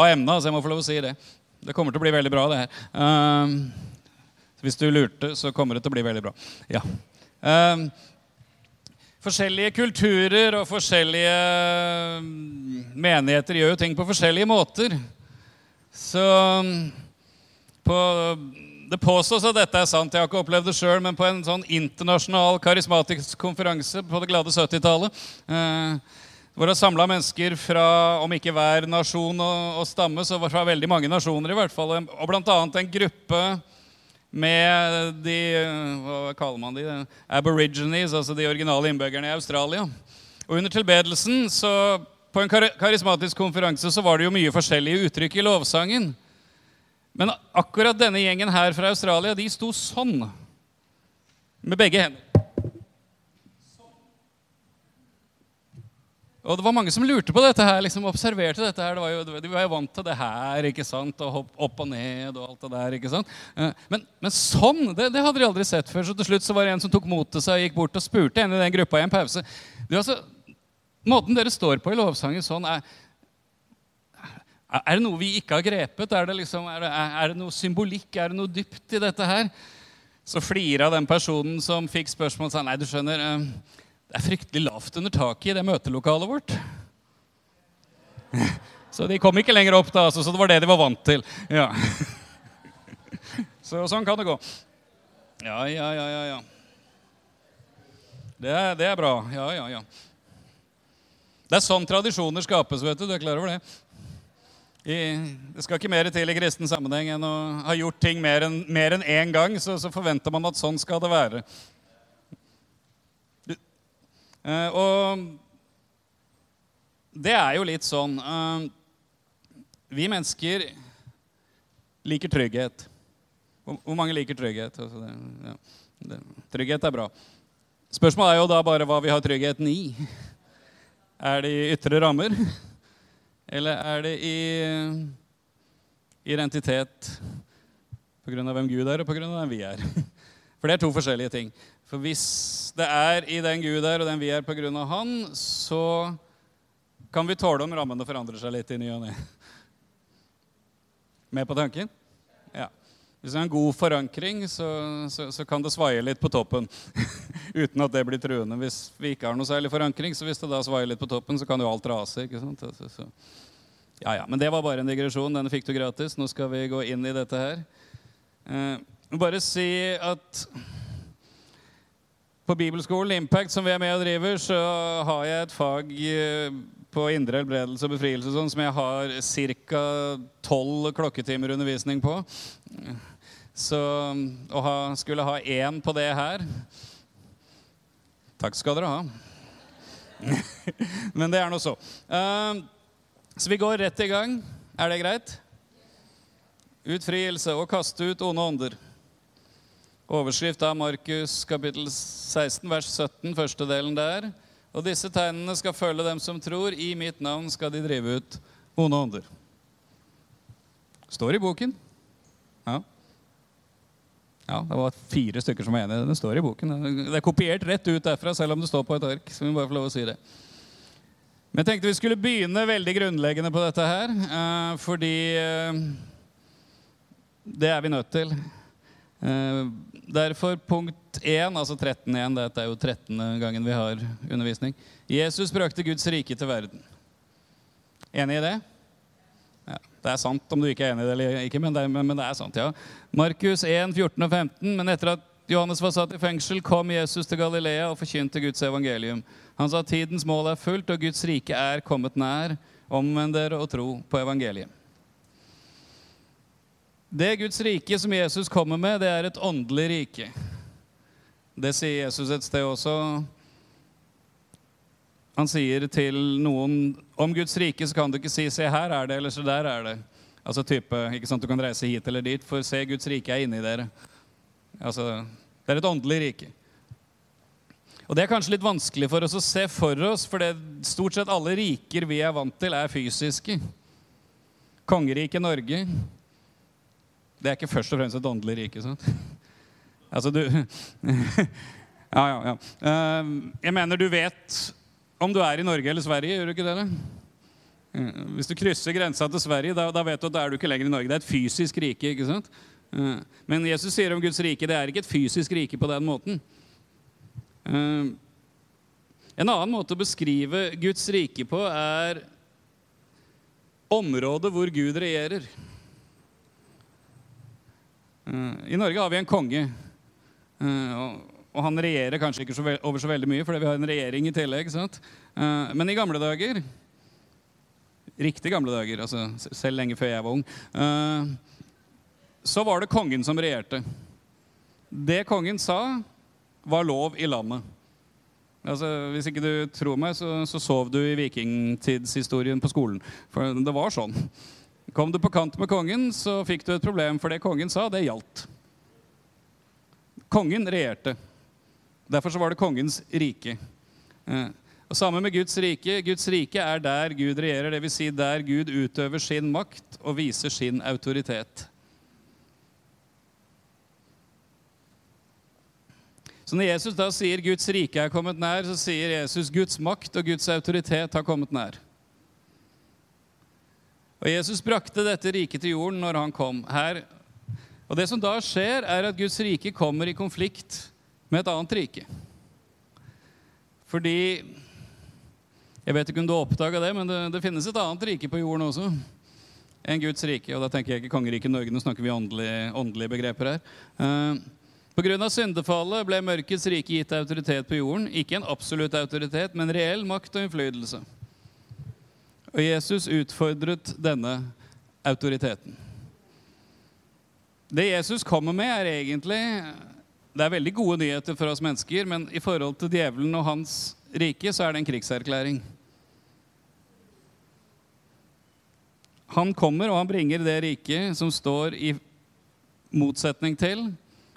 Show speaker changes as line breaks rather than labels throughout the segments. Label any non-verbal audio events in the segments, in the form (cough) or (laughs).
av emnet, så jeg må få lov å si det. Det kommer til å bli veldig bra, det her. Uh, hvis du lurte, så kommer det til å bli veldig bra. Ja. Uh, forskjellige kulturer og forskjellige mm, menigheter gjør jo ting på forskjellige måter. Så um, på, Det påstås at dette er sant. Jeg har ikke opplevd det sjøl, men på en sånn internasjonal karismatisk konferanse på det glade 70-tallet uh, hvor det er samla mennesker fra om ikke hver nasjon og, og stamme, så fra veldig mange nasjoner i hvert fall. Og bl.a. en gruppe med de hva kaller man de, aborigines, altså de originale innbyggerne i Australia. Og Under tilbedelsen så, på en karismatisk konferanse så var det jo mye forskjellige uttrykk i lovsangen. Men akkurat denne gjengen her fra Australia de sto sånn med begge hender. Og det var mange som lurte på dette her, liksom observerte dette her. Det var jo, de var jo vant til det her, ikke sant? og hopp opp og ned og alt det der. ikke sant? Eh, men, men sånn, det, det, hadde de aldri sett før. Så til slutt så var det en som tok mot til seg og gikk bort og spurte en i den gruppa i en pause. Du, altså, Måten dere står på i lovsangen sånn, er, er det noe vi ikke har grepet? Er det, liksom, er, det, er det, noe symbolikk? Er det noe dypt i dette her? Så flira den personen som fikk spørsmål, sa nei, du skjønner eh, det er fryktelig lavt under taket i det møtelokalet vårt. Så de kom ikke lenger opp, da, altså, så det var det de var vant til. Ja. Så sånn kan det gå. Ja, ja, ja, ja. ja. Det er, det er bra. Ja, ja, ja. Det er sånn tradisjoner skapes, vet du. Du er klar over det? I, det skal ikke mer til i kristen sammenheng enn å ha gjort ting mer enn én en gang. Så, så forventer man at sånn skal det være. Eh, og det er jo litt sånn eh, Vi mennesker liker trygghet. Hvor mange liker trygghet? Altså trygghet er bra. Spørsmålet er jo da bare hva vi har tryggheten i. Er det i ytre rammer? Eller er det i identitet pga. hvem Gud er, og pga. hvem vi er? For det er to forskjellige ting. For hvis det er i den Gud er, og den vi er på grunn av Han, så kan vi tåle om rammene forandrer seg litt i ny og ne. Med på tanken? Ja. Hvis det er en god forankring, så, så, så kan det svaie litt på toppen. (laughs) Uten at det blir truende. Hvis vi ikke har noe særlig forankring, så hvis det da svaier litt på toppen, så kan jo alt rase. ikke sant? Så, ja, ja. Men det var bare en digresjon. Denne fikk du gratis. Nå skal vi gå inn i dette her. Eh, bare si at på bibelskolen Impact, som vi er med og driver, så har jeg et fag eh, på indre helbredelse og befrielse sånn, som jeg har ca. tolv klokketimer undervisning på. Så å ha, skulle ha én på det her Takk skal dere ha. (laughs) Men det er nå så. Uh, så vi går rett i gang. Er det greit? Utfrielse og kaste ut onde ånder. Overskrift av Markus kapittel 16, vers 17, første delen der. Og disse tegnene skal følge dem som tror. I mitt navn skal de drive ut onde ånder. Står i boken. Ja. ja. Det var fire stykker som var enige. Det står i boken. Det er kopiert rett ut derfra, selv om det står på et ark. så vi bare får lov å si det. Men jeg tenkte vi skulle begynne veldig grunnleggende på dette her, eh, fordi eh, det er vi nødt til. Derfor punkt 1, altså 13.1, dette er jo 13. gangen vi har undervisning. Jesus brakte Guds rike til verden. Enig i det? Ja, det er sant om du ikke er enig i det eller ikke, men det, er, men det er sant, ja. Markus 1, 14 og 15. Men etter at Johannes var satt i fengsel, kom Jesus til Galilea og forkynte Guds evangelium. Han sa tidens mål er fullt, og Guds rike er kommet nær. Omvend dere og tro på evangeliet. Det Guds rike som Jesus kommer med, det er et åndelig rike. Det sier Jesus et sted også. Han sier til noen om Guds rike så kan du ikke si 'se her er det', eller 'se der er det'. Altså type, ikke sant, Du kan reise hit eller dit, for se, Guds rike er inni dere. Altså, Det er et åndelig rike. Og Det er kanskje litt vanskelig for oss å se for oss, for det, stort sett alle riker vi er vant til, er fysiske. Kongeriket Norge det er ikke først og fremst et åndelig rike. sant? (laughs) Altså, du (laughs) Ja, ja, ja. Ehm, jeg mener du vet om du er i Norge eller Sverige, gjør du ikke det? Eller? Eh, Hvis du krysser grensa til Sverige, da, da vet du at da er du ikke lenger i Norge. Det er et fysisk rike. ikke sant? Eh, Men Jesus sier om Guds rike det er ikke et fysisk rike på den måten. Eh, En annen måte å beskrive Guds rike på er området hvor Gud regjerer. Eh, I Norge har vi en konge. eh, og- han regjerer kanskje ikke over så veldig mye, fordi vi har en regjering i tillegg. sant? Eh, Men i gamle dager Riktig gamle dager, altså selv lenge før jeg var ung. Så var det kongen som regjerte. Det kongen sa, var lov i landet. Altså, Hvis ikke du tror meg, så, så sov du i vikingtidshistorien på skolen. For det var sånn. Kom du på kant med kongen, så fikk du et problem, for det kongen sa, det gjaldt. Kongen regjerte. Derfor så var det kongens rike. Eh, Og Sammen med Guds rike. Guds rike er der Gud regjerer, dvs. Si der Gud utøver sin makt og viser sin autoritet. Så når Jesus da sier Guds rike er kommet nær, så sier Jesus Guds makt og Guds autoritet har kommet nær. Og Jesus brakte dette riket til jorden når han kom her. Og det som da skjer, er at Guds rike kommer i konflikt med et annet rike. Fordi Jeg vet ikke om du oppdaga det, men det, det finnes et annet rike på jorden også enn Guds rike. Og da tenker jeg ikke kongeriket Norge, nå snakker vi åndelige, åndelige begreper her. Uh, Pga. syndefallet ble mørkets rike gitt autoritet på jorden. Ikke en absolutt autoritet, men reell makt og innflytelse. Og Jesus utfordret denne autoriteten. Det Jesus kommer med, er egentlig Det er veldig gode nyheter for oss mennesker, men i forhold til djevelen og hans rike, så er det en krigserklæring. Han kommer, og han bringer det riket som står i motsetning til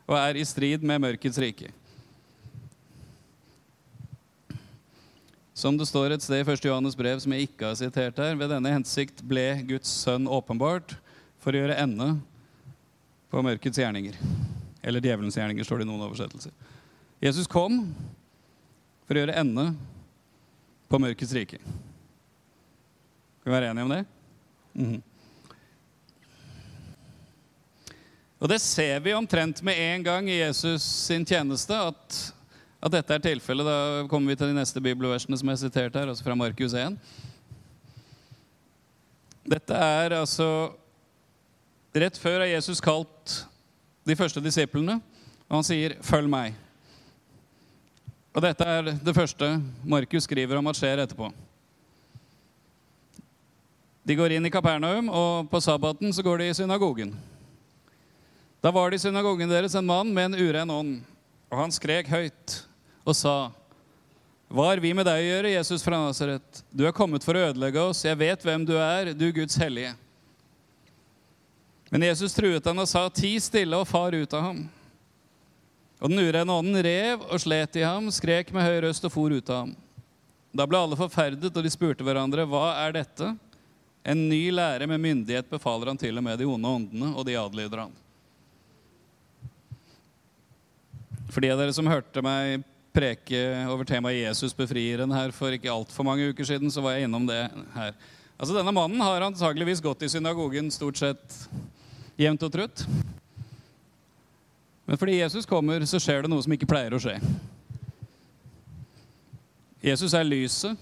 og er i strid med mørkets rike. Som det står et sted i 1. Johannes brev, som jeg ikke har sitert her, ved denne hensikt ble Guds sønn åpenbart for å gjøre ende på mørkets gjerninger. Eller djevelens gjerninger, står det i noen oversettelser. Jesus kom for å gjøre ende på mørkets rike. Skal vi være enige om det? Mhm. Og det ser vi omtrent med en gang i Jesus sin tjeneste, at, at dette er tilfellet. Da kommer vi til de neste bibelversene som er sitert her, altså fra Markus 1. Dette er altså Rett før har Jesus kalt de første disiplene, og han sier 'følg meg'. Og dette er det første Markus skriver om at skjer etterpå. De går inn i Kapernaum, og på sabbaten så går de i synagogen. Da var det i synagogen deres en mann med en uren ånd, og han skrek høyt og sa:" Hva har vi med deg å gjøre, Jesus fra Nasaret? Du er kommet for å ødelegge oss. Jeg vet hvem du er, du Guds hellige. Men Jesus truet han og sa, Ti stille og far ut av ham. Og den urene ånden rev og slet i ham, skrek med høy røst og for ut av ham. Da ble alle forferdet, og de spurte hverandre, Hva er dette? En ny lære med myndighet befaler han til og med de onde åndene, og de adlyder han. For de av dere som hørte meg preke over temaet Jesus befrieren her for ikke altfor mange uker siden, så var jeg innom det her. Altså Denne mannen har antageligvis gått i synagogen stort sett jevnt og trutt. Men fordi Jesus kommer, så skjer det noe som ikke pleier å skje. Jesus er lyset,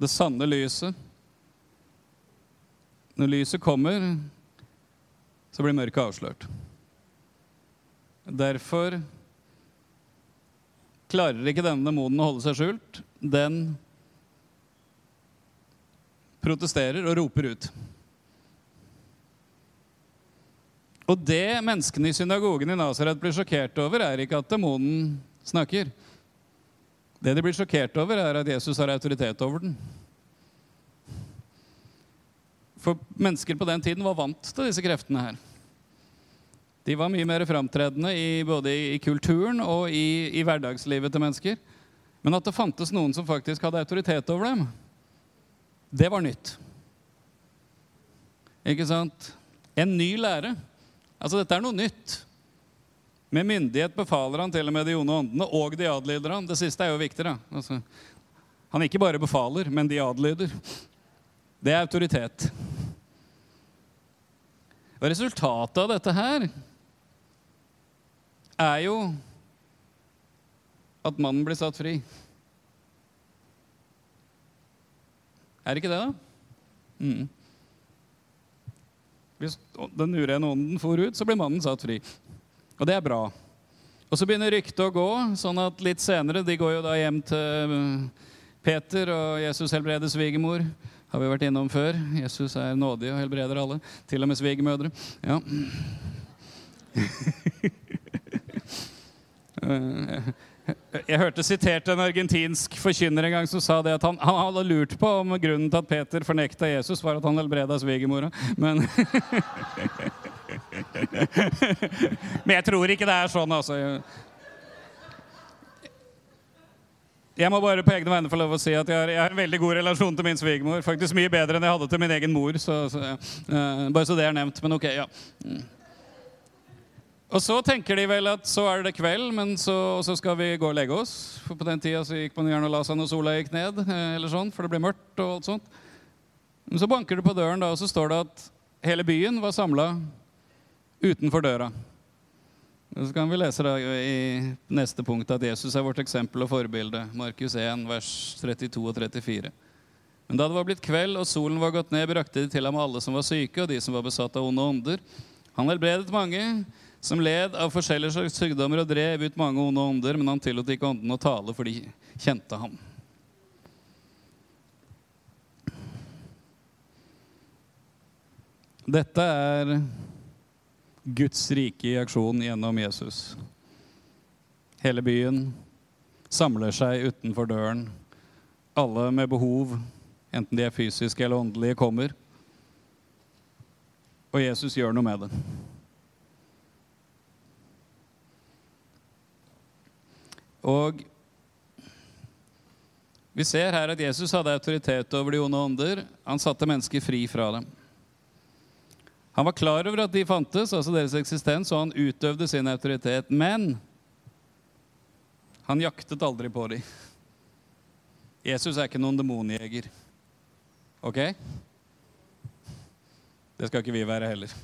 det sanne lyset. Når lyset kommer, så blir mørket avslørt. Derfor klarer ikke denne demonen å holde seg skjult. Den protesterer og roper ut. Og det menneskene i synagogen i Nasaret blir sjokkert over, er ikke at demonen snakker. Det de blir sjokkert over, er at Jesus har autoritet over den. For mennesker på den tiden var vant til disse kreftene her. De var mye mer framtredende i, både i kulturen og i, i, hverdagslivet til mennesker. Men at det fantes noen som faktisk hadde autoritet over dem, det var nytt. Ikke sant? En ny lære. Altså, dette er noe nytt. Med myndighet befaler han til og med de onde åndene, og de adlyder han. Det siste er jo viktig. da. Altså, han ikke bare befaler, men de adlyder. Det er autoritet. Og resultatet av dette her er jo at mannen blir satt fri. Er det ikke det, da? Mm. Hvis den urene ånden for ut, så blir mannen satt fri. Og det er bra. Og så begynner ryktet å gå, sånn at litt senere De går jo da hjem til Peter, og Jesus helbreder svigermor. Har vi vært innom før. Jesus er nådig og helbreder alle. Til og med svigermødre. Ja. (laughs) (laughs) Jeg hørte sitert en argentinsk forkynner en gang som sa det at han, han hadde lurt på om grunnen til at Peter fornekta Jesus, var at han helbreda svigermora. Men (laughs) Men jeg tror ikke det er sånn, altså. Jeg må bare på egne vegne få lov å si at jeg har, jeg har en veldig god relasjon til min svigermor. Faktisk mye bedre enn jeg hadde til min egen mor. Så, så, uh, bare så det er nevnt. Men ok, ja. Og så tenker de vel at så er det kveld, men så, så, skal vi gå og legge oss. For på den tida så gikk man gjerne og la seg når sola gikk ned, uh, eller sånn, for det ble mørkt. og alt sånt. Men så banker det på døren, da, og så står det at hele byen var samla utenfor døra. Så kan vi lese da i neste punkt at Jesus er vårt eksempel og forbilde. Markus 1, vers 32 og 34. Men da det var blitt kveld og solen var gått ned, brakte de til ham alle som var syke, og de som var besatt av onde ånder. Han helbredet mange som led av forskjellige slags sykdommer og drev ut mange onde ånder, men han tillot ikke åndene å tale, for de kjente ham. Dette er Guds rike i aksjon gjennom Jesus. Hele byen samler seg utenfor døren. Alle med behov, enten de er fysiske eller åndelige, kommer. Og Jesus gjør noe med det. Og vi ser her at Jesus hadde autoritet over de onde ånder. Han satte mennesker fri fra dem. Han var klar over at de fantes, altså deres eksistens, og han utøvde sin autoritet. Men han jaktet aldri på dem. Jesus er ikke noen demonjeger. Ok? Det skal ikke vi være heller.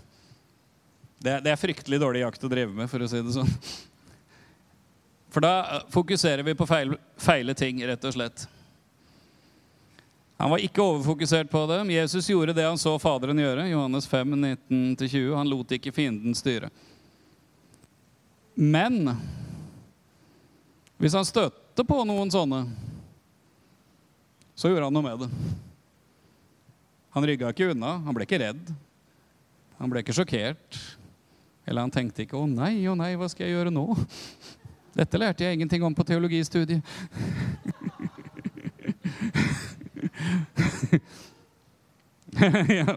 Det, det, er fryktelig dårlig jakt å drive med, for å si det sånn. For da fokuserer vi på feil, feile ting, rett og slett. Han var ikke overfokusert på dem. Jesus gjorde det han så Faderen gjøre. Johannes 5, 19-20. Han lot ikke fienden styre. Men hvis han støtte på noen sånne, så gjorde han noe med det. Han rygga ikke unna. Han ble ikke redd. Han ble ikke sjokkert. Eller han tenkte ikke 'Å nei, å nei, hva skal jeg gjøre nå?' Dette lærte jeg ingenting om på teologistudiet. (laughs) ja.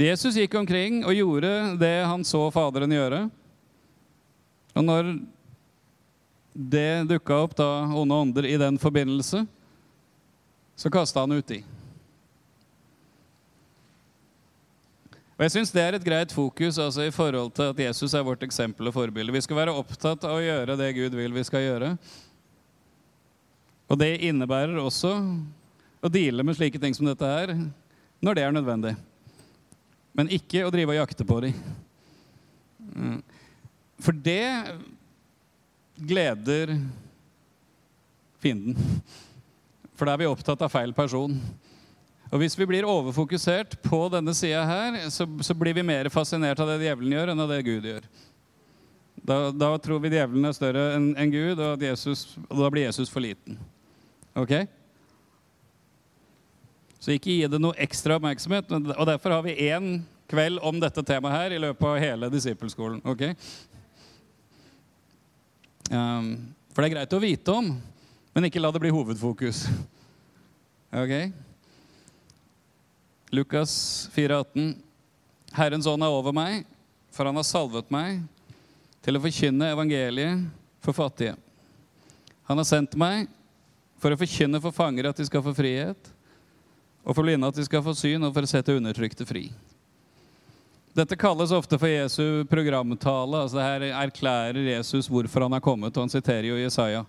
Jesus gikk omkring og gjorde det han så Faderen gjøre. Og når det dukka opp da onde ånder i den forbindelse, så kasta han uti. Og Jeg synes det er et greit fokus altså i forhold til at Jesus er vårt eksempel og forbilde. Vi skal være opptatt av å gjøre det Gud vil vi skal gjøre. Og det innebærer også å deale med slike ting som dette her når det er nødvendig. Men ikke å drive og jakte på dem. Mm. For det gleder fienden. For da er vi opptatt av feil person. Og Hvis vi blir overfokusert på denne sida her, så, så, blir vi mer fascinert av det djevelen gjør, enn av det Gud gjør. Da, da tror vi djevelen er større enn en Gud, og, Jesus, og da blir Jesus for liten. Ok? Så ikke gi det noe ekstra oppmerksomhet. Og derfor har vi én kveld om dette temaet her i løpet av hele disippelskolen. ok? Um, for det er greit å vite om, men ikke la det bli hovedfokus. Ok? Lukas 4,18. Herrens ånd er over meg, for han har salvet meg til å forkynne evangeliet for fattige. Han har sendt meg for å forkynne for fanger at de skal få frihet, og for blinde at de skal få syn, og for å sette undertrykte fri. Dette kalles ofte for Jesu programtale. altså Her erklærer Jesus hvorfor han har kommet, og han siterer jo Jesaja.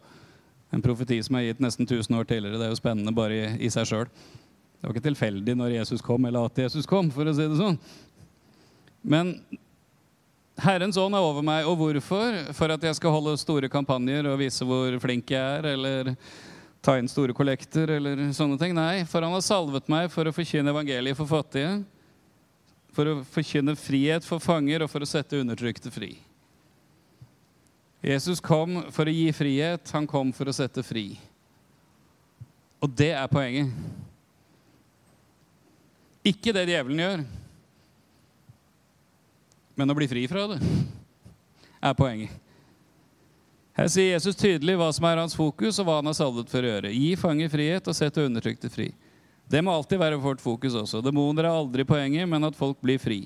En profeti som er gitt nesten 1000 år tidligere. Det er jo spennende bare i, i seg sjøl. Det var ikke tilfeldig når Jesus kom, eller at Jesus kom, for å si det sånn. Men Herrens ånd er over meg, og hvorfor? For at jeg skal holde store kampanjer og vise hvor flink jeg er, eller ta inn store kollekter, eller sånne ting. Nei, for han har salvet meg for å forkynne evangeliet for fattige, for å forkynne frihet for fanger og for å sette undertrykte fri. Jesus kom for å gi frihet, han kom for å sette fri. Og det er poenget. Ikke det djevelen gjør, men å bli fri fra det er poenget. Her sier Jesus tydelig hva som er hans fokus, og hva han har salvet for å gjøre. Gi fanger frihet og sette undertrykte fri. Det må alltid være vårt fokus også. Demoner er aldri poenget, men at folk blir fri.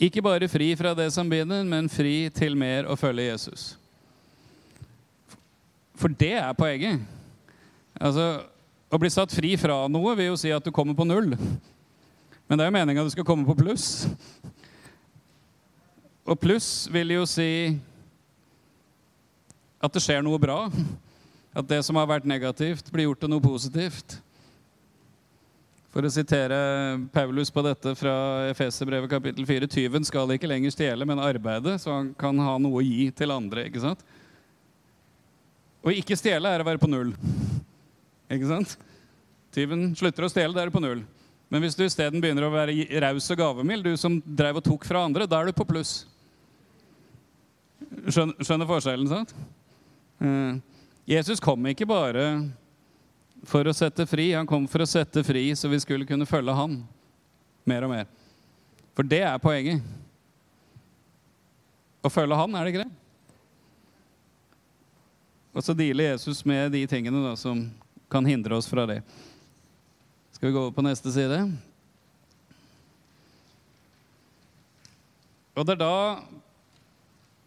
Ikke bare fri fra det som binder, men fri til mer å følge Jesus. For det er poenget. Altså, Å bli satt fri fra noe vil jo si at du kommer på null. Men det er jo meninga du skal komme på pluss. Og pluss vil jo si at det skjer noe bra. At det som har vært negativt, blir gjort til noe positivt. For å sitere Paulus på dette fra Efeserbrevet kapittel 4.: Tyven skal ikke lenger stjele, men arbeide, så han kan ha noe å gi til andre. ikke sant? Å ikke stjele er å være på null. Ikke sant? Tyven slutter å stjele, da er du på null. Men hvis du isteden begynner å være raus og gavemild, du som drev og tok fra andre, da er du på pluss. Skjønner, skjønner forskjellen, sant? Uh, Jesus kom ikke bare for å sette fri, han kom for å sette fri så vi skulle kunne følge han mer og mer. For det er poenget. Å følge han, er det ikke det? Og så dealer Jesus med de tingene da, som kan hindre oss fra det. Skal vi gå over på neste side? Og det er da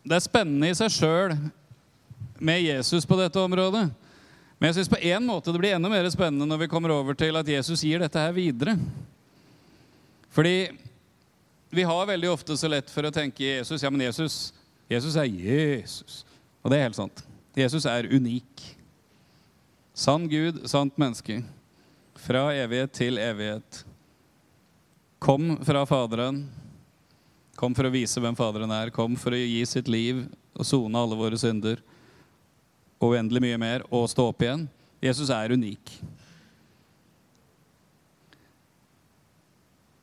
Det er spennende i seg sjøl med Jesus på dette området. Men jeg syns på en måte det blir enda mer spennende når vi kommer over til at Jesus gir dette her videre. Fordi vi har veldig ofte så lett for å tenke Jesus Ja, men Jesus, Jesus er Jesus. Og det er helt sant. Jesus er unik. Sann Gud, sant menneske. Fra evighet til evighet. Kom fra Faderen. Kom for å vise hvem Faderen er. Kom for å gi sitt liv og sone alle våre synder. Og uendelig mye mer. Og stå opp igjen. Jesus er unik.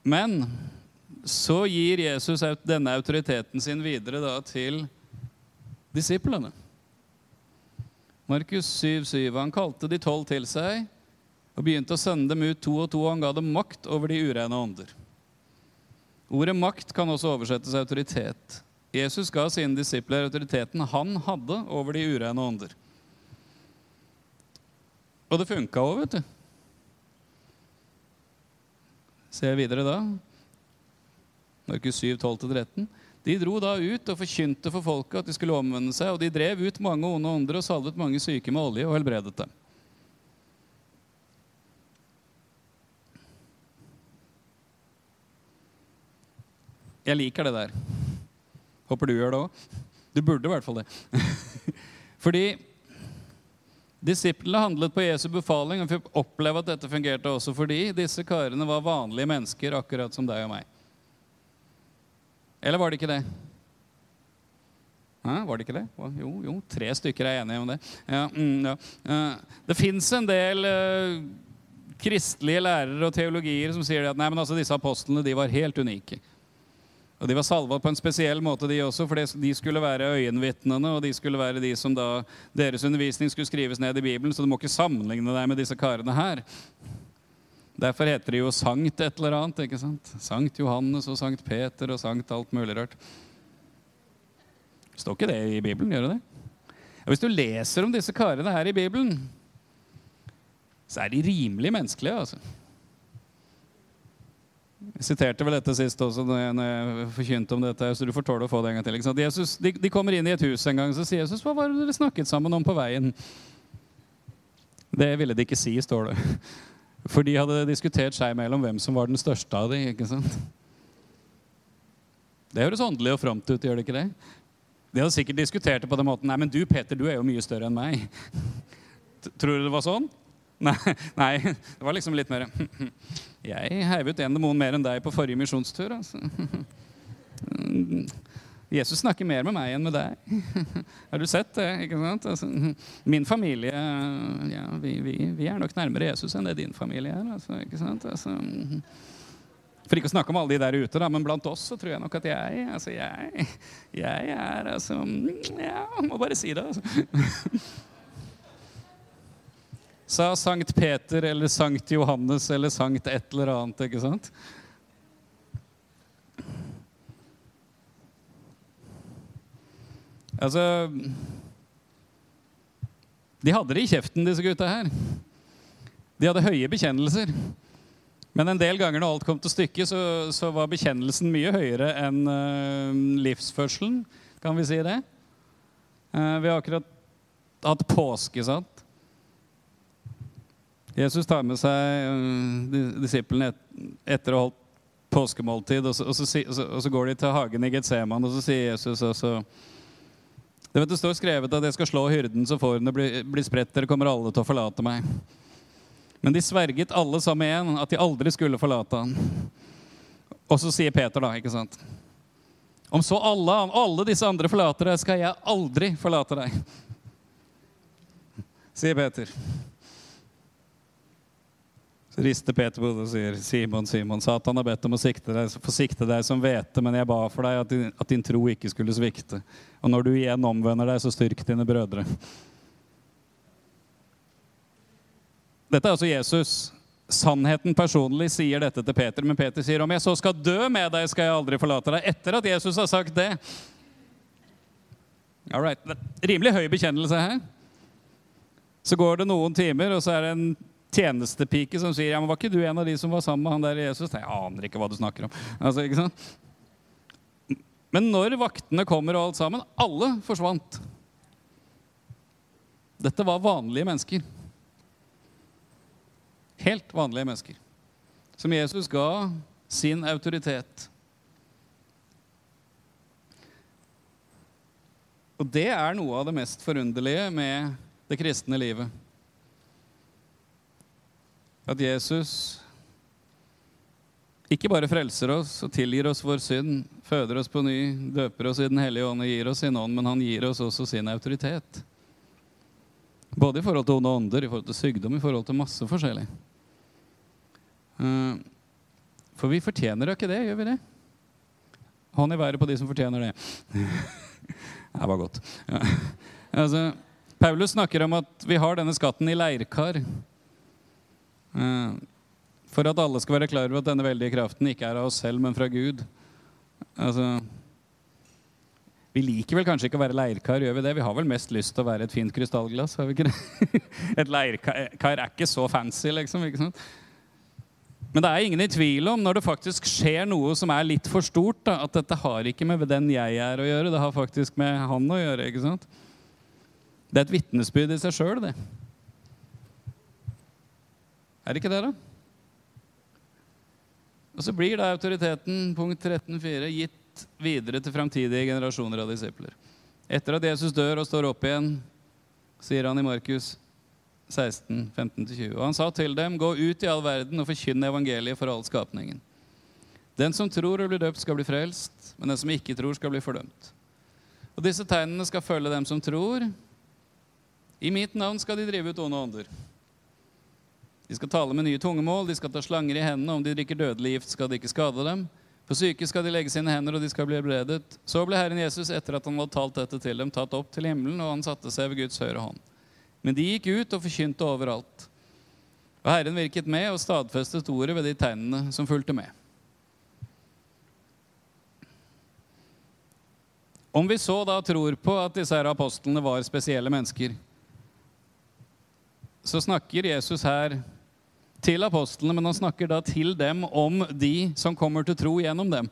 Men så gir Jesus denne autoriteten sin videre da, til disiplene. Markus 7, 7. Han kalte de tolv til seg og begynte å sende dem ut to og to. Og han ga dem makt over de urene ånder. Ordet makt kan også oversettes autoritet. Jesus ga sine disipler autoriteten han hadde over de urene ånder. Og det funka òg, vet du. Ser jeg videre da. Markus 7, 12-13. De dro da ut og forkynte for folket at de skulle omvende seg, og de drev ut mange onde ånder og salvet mange syke med olje og helbredet dem. Jeg liker det der. Håper du gjør det òg. Du burde i hvert fall det. (laughs) Fordi disiplene handlet på Jesu befaling og fikk oppleve at dette fungerte også fordi disse karene var vanlige mennesker, akkurat som deg og meg. Eller var det ikke det? Hæ, var det ikke det? Jo, jo, tre stykker er enige om det. Ja, mm, ja. Det fins en del uh, kristelige lærere og teologier som sier at nei, men altså, disse apostlene de var helt unike. Og De var salva på en spesiell måte, de også, for de skulle være øyenvitnene. Og de skulle være de som da deres undervisning skulle skrives ned i Bibelen, så du må ikke sammenligne deg med disse karene her. Derfor heter det jo Sankt et eller annet. ikke sant? Sankt Johannes og Sankt Peter og Sankt alt mulig rart. Står ikke det i Bibelen? Gjør det det? Ja, hvis du leser om disse karene her i Bibelen, så er de rimelig menneskelige. altså. Jeg siterte vel dette sist også når jeg forkynte om dette. så du får tåle å få det en gang til. Jesus, de, de, kommer inn i et hus en gang, så sier Jesus hva var det dere snakket sammen om på veien. Det ville de ikke si, står det. For de hadde diskutert seg mellom hvem som var den største av dem. ikke sant? Det høres åndelig og fromt ut, gjør det ikke det? De hadde sikkert diskutert det på den måten. Nei, men du Peter, du er jo mye større enn meg. Tror du det var sånn? Nei, (laughs) nei, det var liksom litt mer (laughs) Jeg heiv ut en demon mer enn deg på forrige misjonstur. Altså. (laughs) Jesus snakker mer med meg enn med deg. (laughs) Har du sett det? ikke sant? Altså, min familie ja, vi, vi, vi, er nok nærmere Jesus enn det din familie er. Altså, ikke sant? Altså, for ikke å snakke om alle de der ute, da, men blant oss så tror jeg nok at jeg altså jeg, jeg er altså Ja, må bare si det. altså. (laughs) Sa Sankt Peter eller Sankt Johannes eller Sankt et eller annet, ikke sant? Altså De hadde det i kjeften, disse gutta her. De hadde høye bekjennelser. Men en del ganger når alt kom til stykket, så, så var bekjennelsen mye høyere enn uh, livsførselen. Kan vi si det? Uh, vi har akkurat hatt påske, sant? Jesus tar med seg uh, disiplene et, etter å ha holdt påskemåltid, og så, og, så, og, så, går de til hagen i Getseman, og så sier Jesus også det, vet, det står skrevet at jeg skal slå hyrden så fårene blir, blir spredt. Dere kommer alle til å forlate meg. Men de sverget alle sammen igjen at de aldri skulle forlate han. Og så sier Peter, da, ikke sant Om så alle, alle disse andre forlater deg, skal jeg aldri forlate deg. Sier Peter. Så rister Peter på hodet og sier, Simon, Simon, Satan har bedt om å sikte deg, få sikte deg som hvete, men jeg ba for deg at din, at din, tro ikke skulle svikte. Og når du igjen omvender deg, så styrk dine brødre. Dette er altså Jesus. Sannheten personlig sier dette til Peter, men Peter sier om jeg så skal dø med deg, skal jeg aldri forlate deg. Etter at Jesus har sagt det. All right. Rimelig høy bekjennelse her. Så går det noen timer, og så er det en tjenestepike som sier ja, men var ikke du en av de som var sammen med han der Jesus? Jeg aner ikke hva du snakker om. Altså, ikke sant? Men når vaktene kommer og alt sammen, alle forsvant. Dette var vanlige mennesker. Helt vanlige mennesker. Som Jesus ga sin autoritet. Og det er noe av det mest forunderlige med det kristne livet. At Jesus ikke bare frelser oss og tilgir oss vår synd, føder oss på ny, døper oss i Den hellige ånd og gir oss sin ånd, men han gir oss også sin autoritet. Både i forhold til onde ånder, i forhold til sykdom, i forhold til masse forskjellig. Eh, for vi fortjener jo ikke det, gjør vi det? Hånd i været på de som fortjener det. (laughs) det var godt. Ja. Altså, Paulus snakker om at vi har denne skatten i leirkar. Eh, for at alle skal være klar over at denne veldige kraften ikke er av oss selv, men fra Gud. Altså, vi liker vel kanskje ikke å være leirkar, gjør vi det? Vi har vel mest lyst til å være et fint krystallglass? har vi ikke det? (laughs) et leirkar er ikke så fancy, liksom. ikke sant? Men det er ingen i tvil om, når det faktisk skjer noe som er litt for stort, da, at dette har ikke med den jeg er å gjøre, det har faktisk med han å gjøre. ikke sant? Det er et vitnesbyrd i seg sjøl, det. Er det ikke det, da? Og så blir da autoriteten, punkt 13.4, gitt videre til framtidige generasjoner av disipler. Etter at Jesus dør og står opp igjen, sier han i Markus 16, 15-20. Og han sa til dem, gå ut i all verden og forkynne evangeliet for all skapningen. Den som tror og blir døpt, skal bli frelst, men den som ikke tror, skal bli fordømt. Og disse tegnene skal følge dem som tror. I mitt navn skal de drive ut onde ånder. De skal tale med nye tungemål, de skal ta slanger i hendene. Om de drikker dødelig gift, skal de ikke skade dem. For syke skal de legge sine hender, og de skal bli helbredet. Så ble Herren Jesus, etter at han hadde talt dette til dem, tatt opp til himmelen, og han satte seg ved Guds høyre hånd. Men de gikk ut og forkynte overalt. Og Herren virket med og stadfestet ordet ved de tegnene som fulgte med. Om vi så da tror på at disse her apostlene var spesielle mennesker, så snakker Jesus her til apostlene, men han snakker da til dem om de som kommer til tro gjennom dem.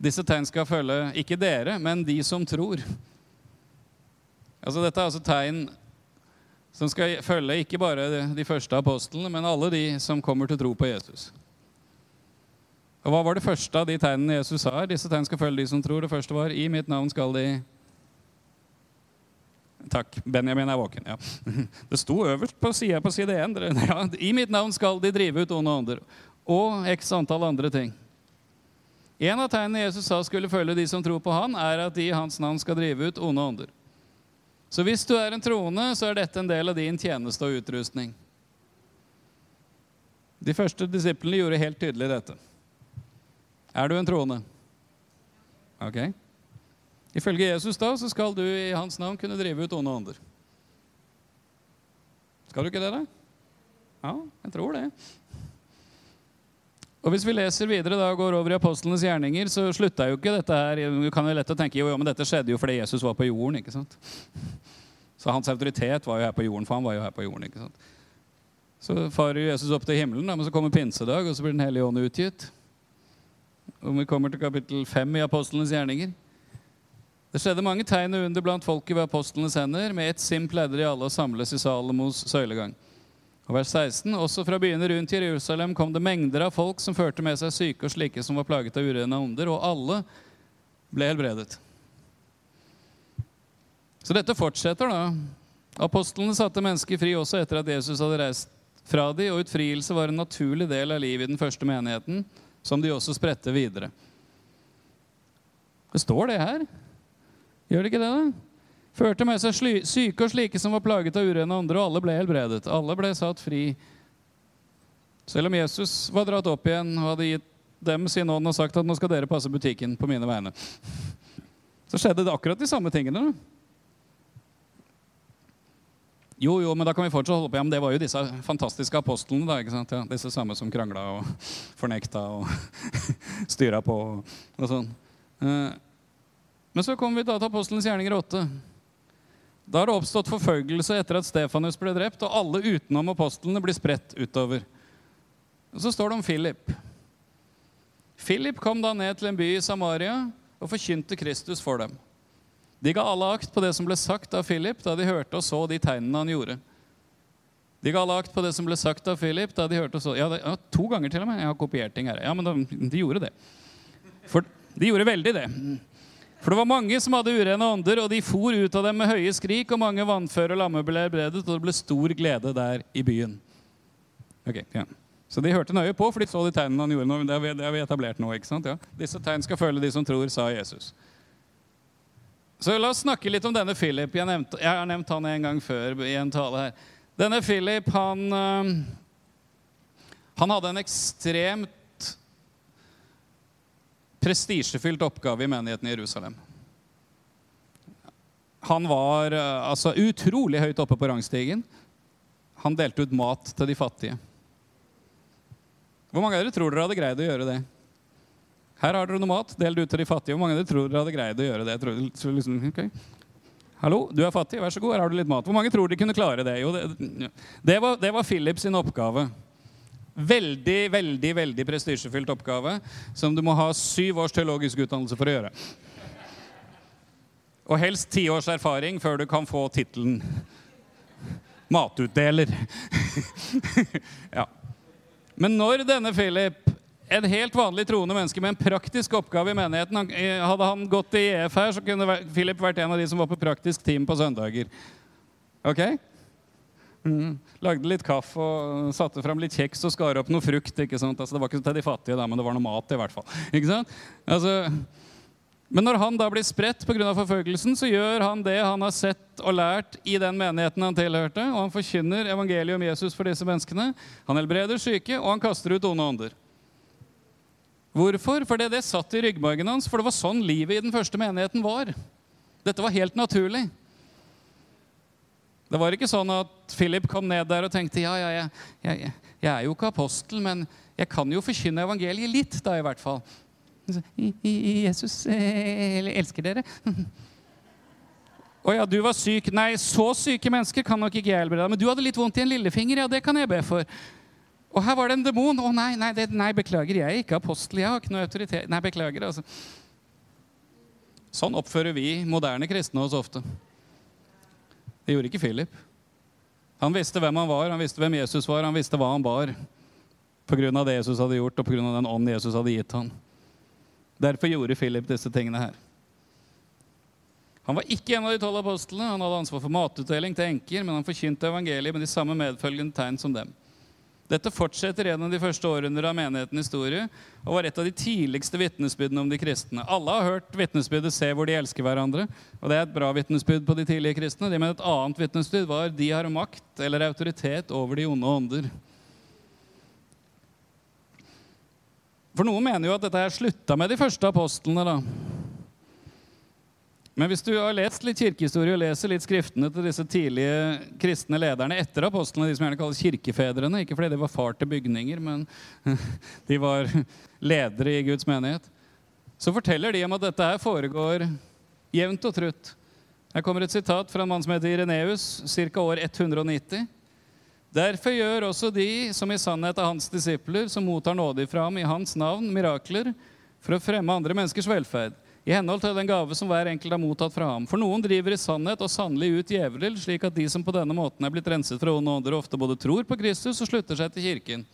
Disse tegn skal følge ikke dere, men de som tror. Altså Dette er altså tegn som skal følge ikke bare de første apostlene, men alle de som kommer til tro på Jesus. Og Hva var det første av de tegnene Jesus sa? Disse tegn skal følge de som tror. Det første var i mitt navn skal de Takk. Benjamin er våken. ja. (laughs) Det sto øverst på sida på side 1. Ja, I mitt navn skal de drive ut onde ånder. Og x antall andre ting. En av tegnene Jesus sa skulle følge de som tror på han, er at de i hans navn skal drive ut onde ånder. Så hvis du er en troende, så er dette en del av din tjeneste og utrustning. De første disiplene gjorde helt tydelig dette. Er du en troende? Ok. Ifølge Jesus da, så skal du i hans navn kunne drive ut onde ånder. Skal du ikke det, da? Ja, jeg tror det. Og Hvis vi leser videre da, og går over i apostlenes gjerninger, så slutta jo ikke dette her Du kan jo lett å tenke jo, jo, men dette skjedde jo fordi Jesus var på jorden. ikke sant? Så hans autoritet var jo her på jorden, for han var jo her på jorden. ikke sant? Så farer Jesus opp til himmelen, da, men så kommer pinsedag, og så blir Den hellige ånd utgitt. Og vi kommer til kapittel 5 i apostlenes gjerninger. Det skjedde mange tegn og under blant folket ved apostlenes hender. Med ett sinn pleide de alle å samles i Salomos søylegang. Og vers 16, Også fra byene rundt Jerusalem kom det mengder av folk som førte med seg syke og slike som var plaget av urene ånder, og alle ble helbredet. Så dette fortsetter, da. Apostlene satte mennesker fri også etter at Jesus hadde reist fra dem, og utfrielse var en naturlig del av livet i den første menigheten, som de også spredte videre. Det står det her. Gjør det ikke det, da? Førte med seg syke og slike som var plaget av urene andre, og alle ble helbredet. Alle ble satt fri. Selv om Jesus var dratt opp igjen og hadde gitt dem sin ånd og sagt at nå skal dere passe butikken på mine vegne, så skjedde det akkurat de samme tingene. da. Jo, jo, men da kan vi fortsatt holde på. Ja, men det var jo disse fantastiske apostlene. da, ikke sant? Ja, disse samme som krangla og fornekta og (laughs) styra på og sånn. Men så kommer vi da til apostelens gjerninger 8. Da har det oppstått forfølgelse etter at Stefanus ble drept, og alle utenom apostlene blir spredt utover. Og Så står det om Philip. Philip kom da ned til en by i Samaria og forkynte Kristus for dem. De ga alle akt på det som ble sagt av Philip da de hørte og så de tegnene han gjorde. De ga alle akt på det som ble sagt av Philip da de hørte og så Ja, det, ja to ganger til og med. Jeg har kopiert ting her. Ja, men de, de gjorde det. For de gjorde veldig det. For det var mange som hadde urene ånder, og de for ut av dem med høye skrik, og mange vannføre og lamme ble helbredet, og det ble stor glede der i byen. Ok, ja. Så de hørte nøye på, for de så de tegnene han gjorde. Det har vi etablert nå. ikke sant? Ja. Disse tegn skal følge de som tror, sa Jesus. Så la oss snakke litt om denne Philip. Jeg, nevnt, jeg har nevnt han en gang før i en tale her. Denne Philip, han, øh, han hadde en ekstremt prestisjefylt oppgave i menigheten i Jerusalem. Han var eh, altså utrolig høyt oppe på rangstigen. Han delte ut mat til de fattige. Hvor mange av dere tror dere hadde greid å gjøre det? Her har dere noe mat, del det ut til de fattige. Hvor mange av dere tror dere hadde greid å gjøre det? Tror, liksom, okay. Hallo, du er fattig, vær så god, her har du litt mat. Hvor mange tror de kunne klare det? Jo, det, det, var, det var Philip sin oppgave. Veldig, veldig veldig prestisjefylt oppgave som du må ha syv års teologisk utdannelse for å gjøre. Og helst ti års erfaring før du kan få tittelen matutdeler. (laughs) ja. Men når denne Philip, en helt vanlig troende menneske med en praktisk oppgave i menigheten Hadde han gått i EF her, så kunne Philip vært en av de som var på praktisk team på søndager. Ok? Mm. Lagde litt kaffe og satte fram litt kjeks og skar opp noe frukt. ikke sant? Altså, det var ikke til de fattige, da, men det var noe mat i hvert fall. Ikke sant? Altså, men når han da blir spredt pga. forfølgelsen, så gjør han det han har sett og lært i den menigheten han tilhørte, og han forkynner evangeliet om Jesus for disse menneskene. Han helbreder syke, og han kaster ut onde ånder. Hvorfor? Fordi det satt i ryggmargen hans, for det var sånn livet i den første menigheten var. Dette var helt naturlig. Det var ikke sånn at Philip kom ned der og tenkte ja, ja, jeg, jeg, jeg er jo ikke apostel, men jeg kan jo forkynne evangeliet litt, da i hvert fall. Jesus elsker dere. Å ja, du var syk. Nei, så syke mennesker kan nok ikke jeg helbrede. Men du hadde litt vondt i en lillefinger. Ja, det kan jeg be for. Og her var det en demon. Å nei, nei, det, nei, beklager, jeg er ikke apostel. Jeg har ikke noe autoritet. Nei, beklager, altså. Sånn oppfører vi moderne kristne oss ofte. Det gjorde ikke Philip. Han visste hvem han var, han visste hvem Jesus var, han visste hva han bar. Pga. det Jesus hadde gjort, og pga. den ånd Jesus hadde gitt han. Derfor gjorde Philip disse tingene her. Han var ikke en av de tolv apostlene. Han hadde ansvar for matutdeling til enker, men han forkynte evangeliet med de samme medfølgende tegn som dem. Dette fortsetter gjennom de første århundrer av menighetens historie og var et av de tidligste vitnesbyrdene om de kristne. Alle har hørt vitnesbyrdet 'Se hvor de elsker hverandre'. og Det er et bra vitnesbyrd på de tidlige kristne. De mener Et annet vitnesbyrd var 'De har makt eller autoritet over de onde ånder'. For noen mener jo at dette her slutta med de første apostlene. da. Men hvis du har lest litt kirkehistorie og leser litt skriftene til disse tidlige kristne lederne etter apostlene, de som gjerne kalles kirkefedrene, ikke fordi de var far til bygninger, men (laughs) de var ledere i Guds menighet, så forteller de om at dette her foregår jevnt og trutt. Her kommer et sitat fra en mann som heter Ireneus, ca. år 190. Derfor gjør også de som i sannhet er hans disipler, som mottar nådig fra ham i hans navn, mirakler for å fremme andre menneskers velferd i henhold til den gave som hver enkelt har mottatt fra ham. For noen driver i sannhet og sannelig ut djevler, slik at de som på denne måten er blitt renset fra onde ånder, ofte både tror på Kristus og slutter seg til kirken.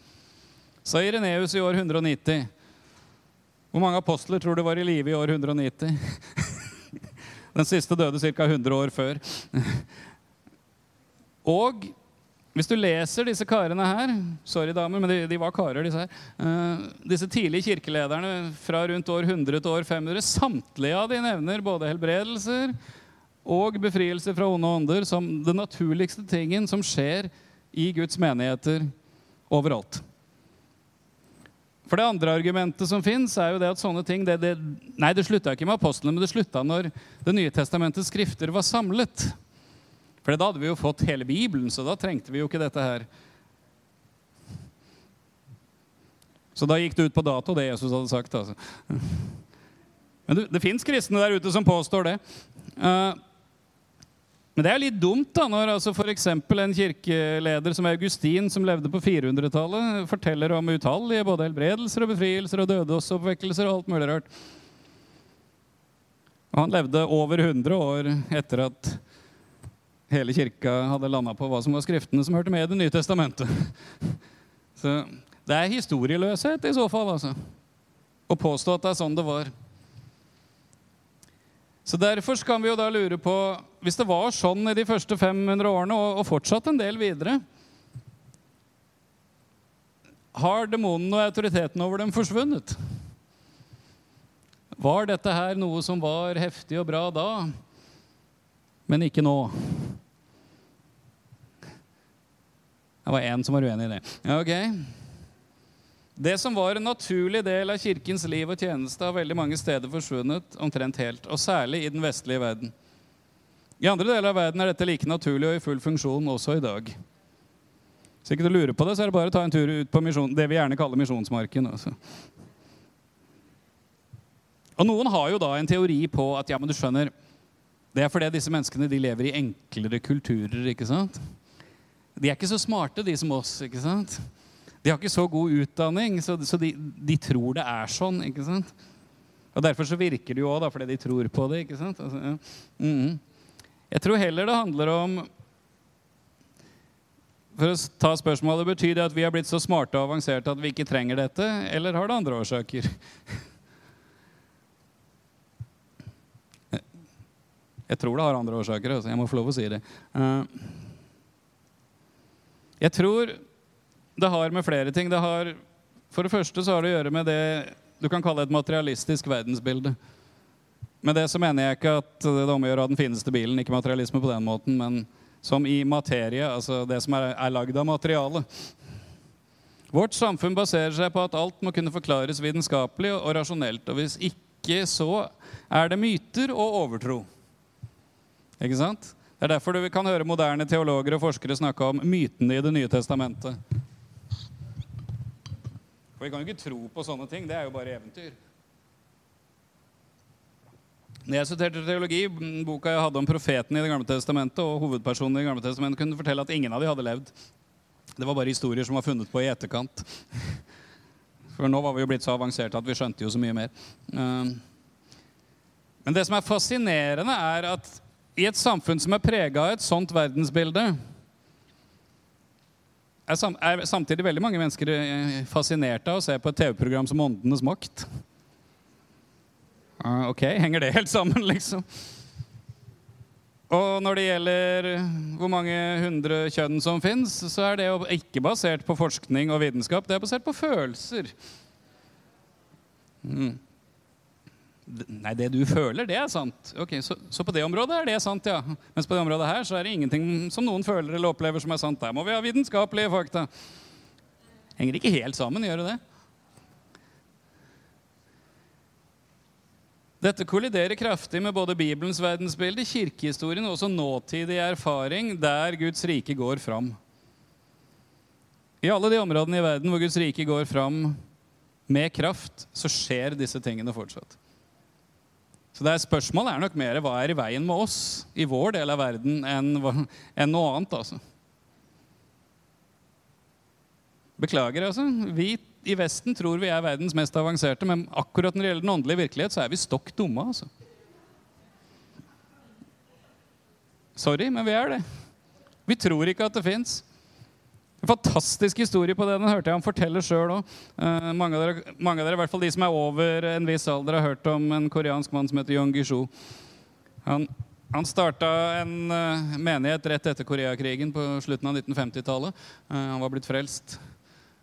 Sa Ireneus i år 190. Hvor mange apostler tror du var i live i år 190? (laughs) Den siste døde ca. 100 år før. (laughs) Og hvis du leser disse karene her Sorry, damer, men de, de var karer, disse her. Uh, disse tidlige kirkelederne fra rundt år 100 til år 500, samtlige av de nevner både helbredelser og befrielse fra onde ånder som den naturligste tingen som skjer i Guds menigheter overalt. For det andre argumentet som fins, er jo det at sånne ting det, det, Nei, det slutta ikke med apostlene, men det slutta når Det nye testamentets skrifter var samlet. For da hadde vi jo fått hele Bibelen, så da trengte vi jo ikke dette her. Så da gikk det ut på dato, det Jesus hadde sagt. altså. Men det, det fins kristne der ute som påstår det. Uh, men det er litt dumt da, når altså f.eks. en kirkeleder som Augustin, som levde på 400-tallet, forteller om utallige både helbredelser og befrielser og dødesoppvekkelser og alt mulig rart. Og han levde over 100 år etter at hele kirka hadde landa på hva som var skriftene som hørte med i Det nye testamentet. (laughs) Så det er historieløshet i så fall, altså. Å påstå at det er sånn det var. Så Derfor kan vi jo da lure på Hvis det var sånn i de første 500 årene, og, fortsatt en del videre Har demonene og autoriteten over dem forsvunnet? Var dette her noe som var heftig og bra da, men ikke nå? Det var én som var uenig i det. Ok. Det som var en naturlig del av kirkens liv og tjeneste, har veldig mange steder forsvunnet omtrent helt, og særlig i den vestlige verden. I andre deler av verden er dette like naturlig og i full funksjon også i dag. Så ikke du lurer på det, så er det bare å ta en tur ut på misjon, det vi gjerne kaller misjonsmarken. Også. Og Noen har jo da en teori på at ja, men du skjønner, det er fordi disse menneskene de lever i enklere kulturer. ikke sant? De er ikke så smarte, de som oss. ikke sant? De har ikke så god utdanning, så, så de, de, tror det er sånn. ikke sant? Og Derfor så virker det jo òg, fordi de tror på det. ikke sant? Altså, ja. mm -hmm. Jeg tror heller det handler om For å ta spørsmålet, Betyr det at vi har blitt så smarte og avanserte at vi ikke trenger dette, eller har det andre årsaker? (laughs) Jeg tror det har andre årsaker. Altså. Jeg må få lov å si det. Uh, jeg tror det har med flere ting. Det har, for det første så har det å gjøre med det du kan kalle et materialistisk verdensbilde. Med det så mener jeg ikke at det er av den fineste bilen, ikke materialisme på den måten, men som i materie, altså det som er, er lagd av materiale. Vårt samfunn baserer seg på at alt må kunne forklares vitenskapelig og rasjonelt. Og hvis ikke så er det myter og overtro. Ikke sant? Det er derfor du kan høre moderne teologer og forskere snakke om mytene i Det nye testamentet. For vi kan jo ikke tro på sånne ting. Det er jo bare eventyr. Når jeg studerte teologi, boka jeg hadde om profeten i Det gamle testamentet, og hovedpersonen i Det gamle testamentet, kunne fortelle at ingen av dem hadde levd. Det var bare historier som var funnet på i etterkant. For nå var vi jo blitt så avanserte at vi skjønte jo så mye mer. Eh, men det som er fascinerende, er at i et samfunn som er prega av et sånt verdensbilde, er, samtidig veldig mange mennesker eh, fascinerte av å se på et TV-program som Åndenes makt. Ok, henger det helt sammen, (laughs) liksom? Og når det gjelder hvor mange hundre kjønn som fins, så er det jo ikke basert på forskning og vitenskap. Det er basert på følelser. Mm. Nei, det du føler, det er sant. Ok, så, så, på det området er det sant, ja. Mens på det området her så er det ingenting som noen føler eller opplever som er sant. Der må vi ha vitenskapelige fakta. Henger ikke helt sammen, gjør det det? Dette kolliderer kraftig med både Bibelens verdensbilde, kirkehistorien og også nåtidig erfaring der Guds rike går fram. I alle de områdene i verden hvor Guds rike går fram med kraft, så skjer disse tingene fortsatt. Så det er Spørsmålet er nok mer hva er i veien med oss i vår del av verden enn, enn noe annet. altså. Beklager, altså. Vi i Vesten tror vi er verdens mest avanserte, men akkurat når det gjelder den åndelige virkelighet, så er vi stokk dumme. altså. Sorry, men vi er det. Vi tror ikke at det fins. En fantastisk historie på det. Den hørte jeg han fortelle sjøl òg. Uh, mange, mange av dere, i hvert fall de som er over en viss alder, har hørt om en koreansk mann som heter Yong Gishu. Han, han starta en uh, menighet rett etter Koreakrigen på slutten av 1950-tallet. Uh, eh, han var blitt frelst.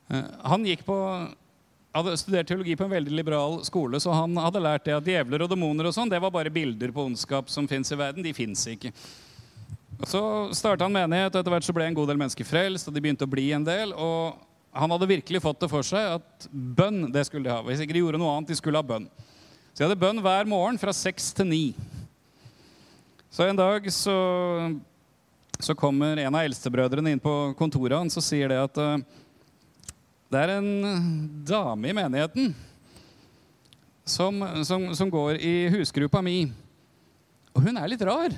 Eh, han gikk på, hadde studert teologi på en veldig liberal skole, så han hadde lært det at djevler og demoner og sånn, det var bare bilder på ondskap som fins i verden. De fins ikke. Og Så starta han menighet, og etter hvert så ble en god del mennesker frelst. og de begynte å bli en del, og Han hadde virkelig fått det for seg at bønn det skulle de ha. Hvis ikke de gjorde noe annet, de skulle ha bønn. Så de hadde bønn hver morgen fra seks til ni. Så en dag så, så kommer en av eldstebrødrene inn på kontoret hans og sier det at uh, det er en dame i menigheten som, som, som går i husgruppa mi. Og hun er litt rar.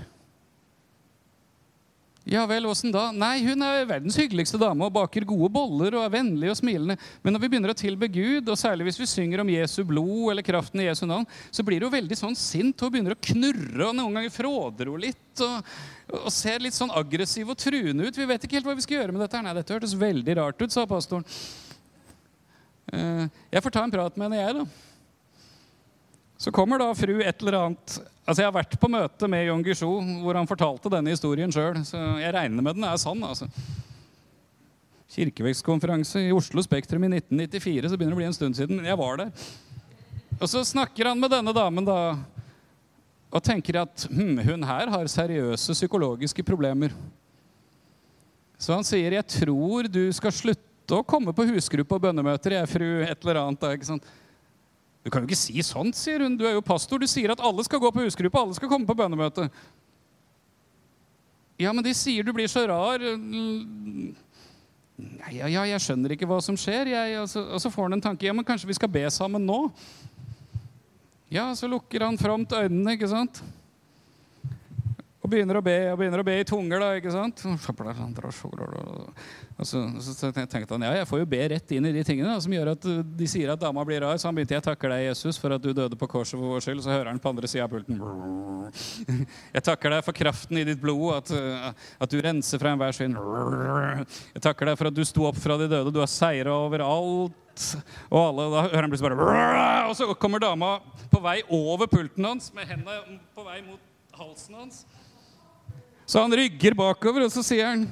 Ja vel, åssen da? Nei, hun er verdens hyggeligste dame og baker gode boller og er vennlig og smilende. Men når vi begynner å tilbe Gud, og særlig hvis vi synger om Jesu blod eller kraften i Jesu navn, så blir hun veldig sånn sint og begynner å knurre, og noen ganger fråder hun litt. Og, og, ser litt sånn aggressiv og truende ut. Vi vet ikke helt hva vi skal gjøre med dette. Nei, dette hørtes veldig rart ut, sa pastoren. Eh, jeg får ta en prat med henne, jeg, da. Så kommer da fru et eller annet Altså, Jeg har vært på møte med Jon Guichou hvor han fortalte denne historien sjøl. Så jeg regner med den er sann. altså. Kirkevekstkonferanse i Oslo Spektrum i 1994. Så begynner det å bli en stund siden. Men jeg var der. Og så snakker han med denne damen da, og tenker at hm, hun her har seriøse psykologiske problemer. Så han sier, 'Jeg tror du skal slutte å komme på husgruppe og bønnemøter, jeg, fru et eller annet. Da, ikke sant? Du kan jo ikke si sånt, sier hun. Du er jo pastor. Du sier at alle skal gå på husgruppe, alle skal komme på bønnemøte. Ja, men de sier du blir så rar. Nei, ja, ja, jeg skjønner ikke hva som skjer. Jeg, og, så, og, så, får han en tanke. Ja, men kanskje vi skal be sammen nå? Ja, så lukker han fromt øynene, ikke sant? Og begynner å be og begynner å be i tunger. da, ikke sant? Og så, så tenkte han ja, jeg får jo be rett inn i de tingene da, som gjør at uh, de sier at dama blir rar. Så han begynte jeg takker deg, Jesus, for at du døde på korset for vår skyld. Så hører han på andre sida av pulten. (laughs) Jeg takker deg for kraften i ditt blod, at, uh, at du renser fra enhver synd. Jeg takker deg for at du sto opp fra de døde. Du har seira over alt og alle. Da hører han plutselig bare Og så kommer dama på vei over pulten hans med hendene på vei mot halsen hans. Så han rygger bakover, og så sier han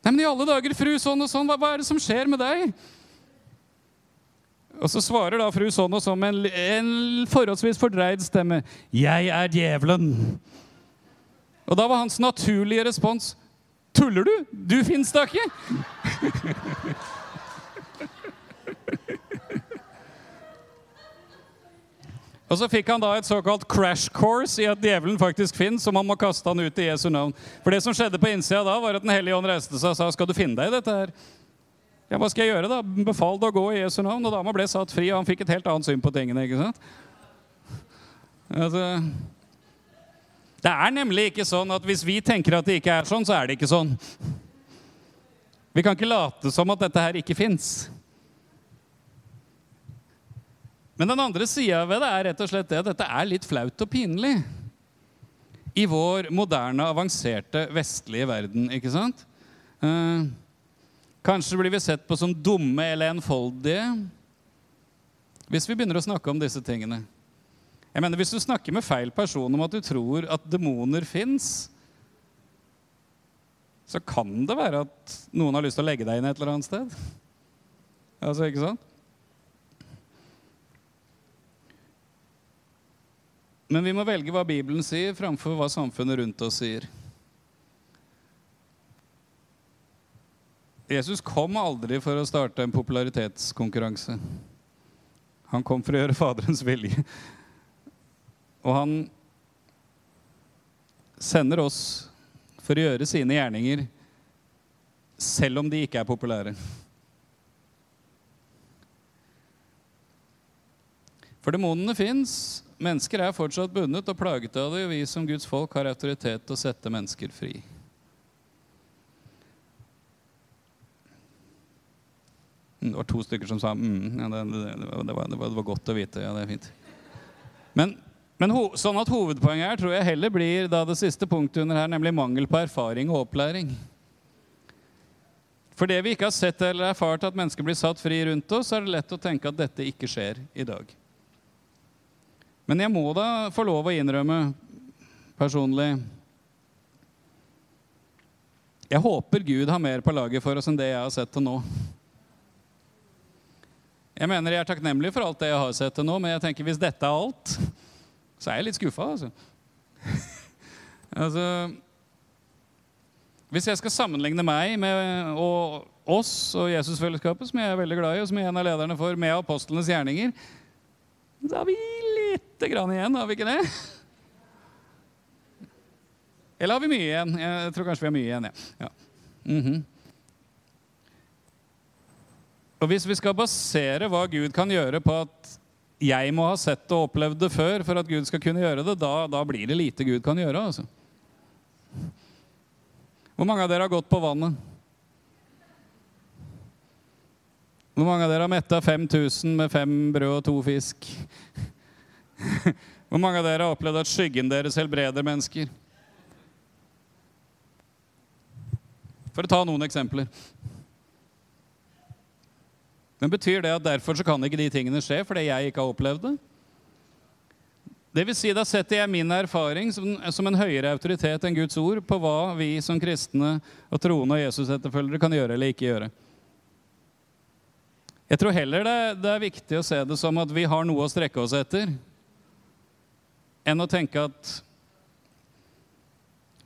Nei, men i alle dager, fru sånn og sånn, hva, hva er det som skjer med deg? Og så svarer da fru sånn og sånn med en, en forholdsvis fordreid stemme. Jeg er djevelen. Og da var hans naturlige respons. Tuller du? Du fins da ikke! (laughs) Og så fikk han da et såkalt crash course i at djevelen faktisk fins, og man må kaste han ut i Jesu navn. For det som skjedde på innsida da, var at Den hellige ånd reiste seg og sa skal du finne deg i dette her. Ja, hva skal jeg gjøre, da? Befal det å gå i Jesu navn. Og dama ble satt fri, og han fikk et helt annet syn på tingene. ikke sant? Altså, det er nemlig ikke sånn at hvis vi tenker at det ikke er sånn, så er det ikke sånn. Vi kan ikke late som at dette her ikke fins. Men den andre sida ved det er rett og slett det at dette er litt flaut og pinlig. I vår moderne, avanserte, vestlige verden, ikke sant? Eh, kanskje blir vi sett på som dumme eller enfoldige hvis vi begynner å snakke om disse tingene. Jeg mener, Hvis du snakker med feil person om at du tror at demoner fins, så kan det være at noen har lyst til å legge deg inn et eller annet sted. Altså, ikke sant? Men vi må velge hva Bibelen sier, framfor hva samfunnet rundt oss sier. Jesus kom aldri for å starte en popularitetskonkurranse. Han kom for å gjøre Faderens vilje. Og han sender oss for å gjøre sine gjerninger selv om de ikke er populære. For demonene fins. Mennesker er fortsatt bundet og plaget av det. og Vi som Guds folk har autoritet til å sette mennesker fri. Det var to stykker som sa mm, ja, det, det, det, var, det, var, godt å vite. Ja, det er fint. Men, men ho, sånn at hovedpoenget her tror jeg heller blir da det siste punktet under her, nemlig mangel på erfaring og opplæring. For det vi ikke har sett eller erfart at mennesker blir satt fri rundt oss, er det lett å tenke at dette ikke skjer i dag. Men jeg må da få lov å innrømme personlig Jeg håper Gud har mer på laget for oss enn det jeg har sett til nå. Jeg mener jeg er takknemlig for alt det jeg har sett til nå, men jeg tenker hvis dette er alt, så er jeg litt skuffa. Altså. (laughs) altså Hvis jeg skal sammenligne meg med og oss og Jesusfellesskapet, som jeg er veldig glad i, og som er en av lederne for, med apostlenes gjerninger, har vi lite grann igjen, har vi ikke det? Eller har vi mye igjen? Jeg tror kanskje vi har mye igjen, ja. ja. Mm -hmm. Og hvis vi skal basere hva Gud kan gjøre på at jeg må ha sett og opplevd det før for at Gud skal kunne gjøre det, da, da blir det lite Gud kan gjøre. altså. Hvor mange av dere har gått på vannet? Hvor mange av dere har metta 5000 med fem brød og to fisk? (laughs) Hvor mange av dere har opplevd at skyggen deres helbreder mennesker? For å ta noen eksempler. Men betyr det at derfor så kan ikke de tingene skje fordi jeg ikke har opplevd det? Det vil si, Da setter jeg min erfaring som, som, en høyere autoritet enn Guds ord på hva vi som kristne og troende og Jesus-etterfølgere kan gjøre eller ikke gjøre. Jeg tror heller det, det, er viktig å se det som at vi har noe å strekke oss etter, enn å tenke at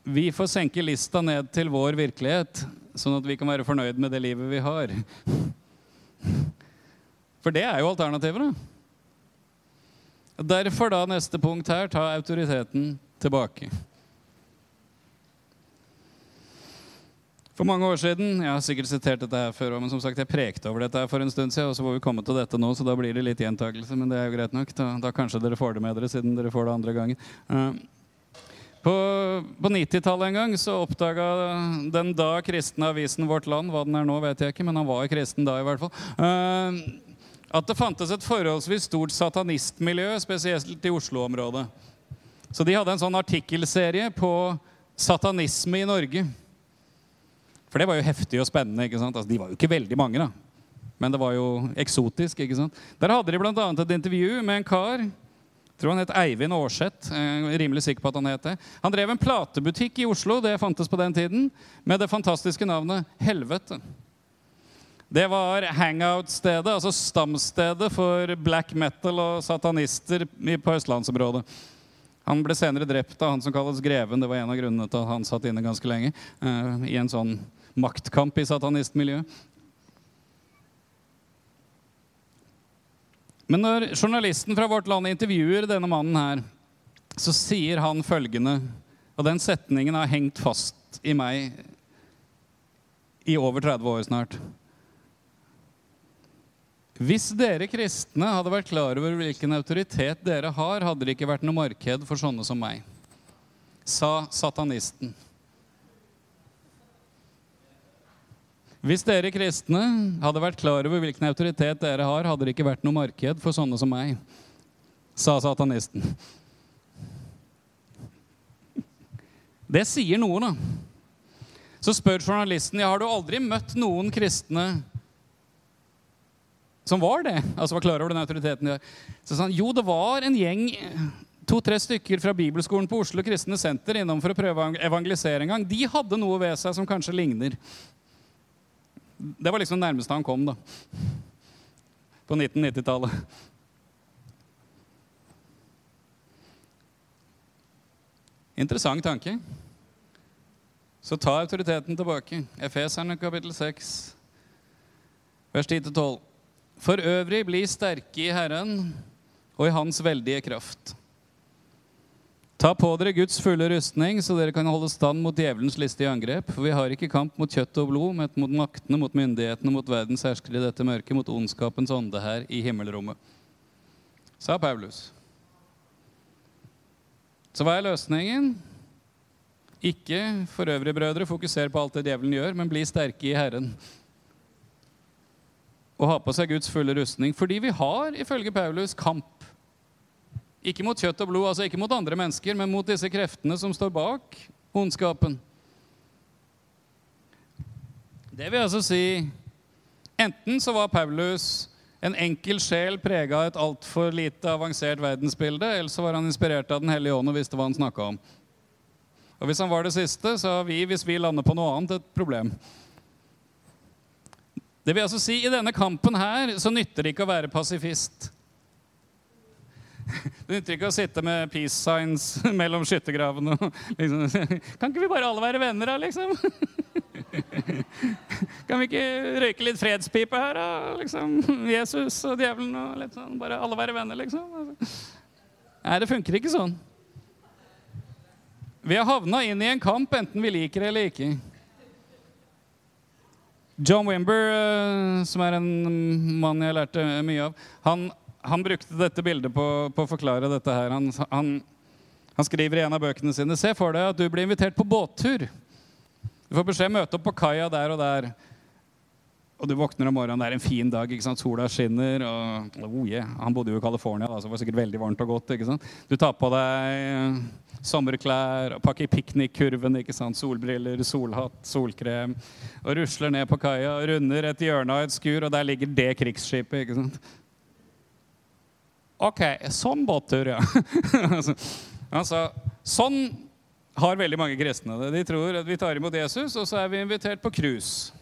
vi får senke lista ned til vår virkelighet, sånn at vi kan være fornøyd med det livet vi har. For det er jo alternativet. Derfor da neste punkt her ta autoriteten tilbake. For mange år siden Jeg har sikkert sitert dette her før, men som sagt, jeg prekte over dette her for en stund siden, og så får vi komme til dette nå, så da blir det litt gjentakelse. Men det er jo greit nok. Da, da kanskje dere får det med dere, siden dere får det andre gangen. Uh, på, på 90-tallet en gang så oppdaga den da kristne avisen Vårt Land Hva den er nå, vet jeg ikke, men han var kristen da i hvert fall. Uh, at det fantes et forholdsvis stort satanistmiljø, spesielt i Oslo-området. Så de hadde en sånn artikkelserie på satanisme i Norge. For det var jo heftig og spennende. ikke sant? Altså, de var jo ikke veldig mange, da. Men det var jo eksotisk. ikke sant? Der hadde de bl.a. et intervju med en kar tror han het Eivind Aarseth. Rimelig sikker på at Han het det. Han drev en platebutikk i Oslo det fantes på den tiden, med det fantastiske navnet Helvete. Det var hangout-stedet, altså stamstedet for black metal og satanister på østlandsområdet. Han ble senere drept av han som kalles Greven. Det var en av grunnene til at han satt inne ganske lenge. Uh, I en sånn maktkamp i satanistmiljøet. Men når journalisten fra Vårt Land intervjuer denne mannen her, så sier han følgende Og den setningen har hengt fast i meg i over 30 år snart. Hvis dere kristne hadde vært klar over hvilken autoritet dere har, hadde det ikke vært noe marked for sånne som meg, sa satanisten. Hvis dere kristne hadde vært klar over hvilken autoritet dere har, hadde det ikke vært noe marked for sånne som meg, sa satanisten. Det sier noe, da. Så spør journalisten ja, har du aldri møtt noen kristne som var det. altså var klar over den autoriteten de. Så sa han jo, det var en gjeng, to-tre stykker fra bibelskolen på Oslo Kristne Senter innom for å prøve å evangelisere en gang. De hadde noe ved seg som kanskje ligner. Det var liksom det nærmeste han kom, da. På 1990-tallet. Interessant tanke. Så ta autoriteten tilbake. Efeserne kapittel 6, vers 10-12. For øvrig bli sterke i Herren og i Hans veldige kraft. Ta på dere Guds fulle rustning, så dere kan holde stand mot djevelens listige angrep. For vi har ikke kamp mot kjøtt og blod, men mot maktene, mot myndighetene, mot verdens herskere i dette mørket, mot ondskapens ånde her i himmelrommet. Sa Paulus. Så hva er løsningen? Ikke for øvrige brødre, fokuser på alt det djevelen gjør, men bli sterke i Herren. Og ha på seg Guds fulle rustning. Fordi vi har, ifølge Paulus, kamp. Ikke mot kjøtt og blod, altså ikke mot andre mennesker, men mot disse kreftene som står bak ondskapen. Det vil altså si Enten så var Paulus en enkel sjel prega av et altfor lite avansert verdensbilde, eller så var han inspirert av Den hellige ånd og visste hva han snakka om. Og Hvis han var det siste, så har vi, hvis vi lander på noe annet, et problem. Det vil altså si, I denne kampen her så nytter det ikke å være pasifist. (laughs) Det nytter ikke å sitte med peace signs (laughs) mellom skyttergravene. Liksom. (laughs) Kan ikke vi bare alle være venner, da, liksom? Kan vi ikke røyke litt fredspipe her, da? Liksom, Jesus og djevelen og litt sånn. Bare alle være venner, liksom. Nei, det funker ikke sånn. Vi har havna inn i en kamp enten vi liker det eller ikke. John Wimber, eh, som er en mann jeg lærte mye av, han, han brukte dette bildet på, på, å forklare dette her. Han, han, han skriver i en av bøkene sine Se for deg at du blir invitert på båttur. Du får beskjed møte opp på kaia der og der. Og du våkner om morgenen, det er en fin dag, ikke sant? sola skinner. og oh yeah. Han bodde jo i California, så det var sikkert veldig varmt og godt. ikke sant? Du tar på deg sommerklær, og pakker piknikkurven, ikke sant? solbriller, solhatt, solkrem. Og rusler ned på kaia runder et hjørne av et skur, og der ligger det krigsskipet. ikke sant? OK, sånn båttur, ja. (laughs) altså, sånn har veldig mange kristne det. De tror at vi tar imot Jesus, og så er vi invitert på cruise.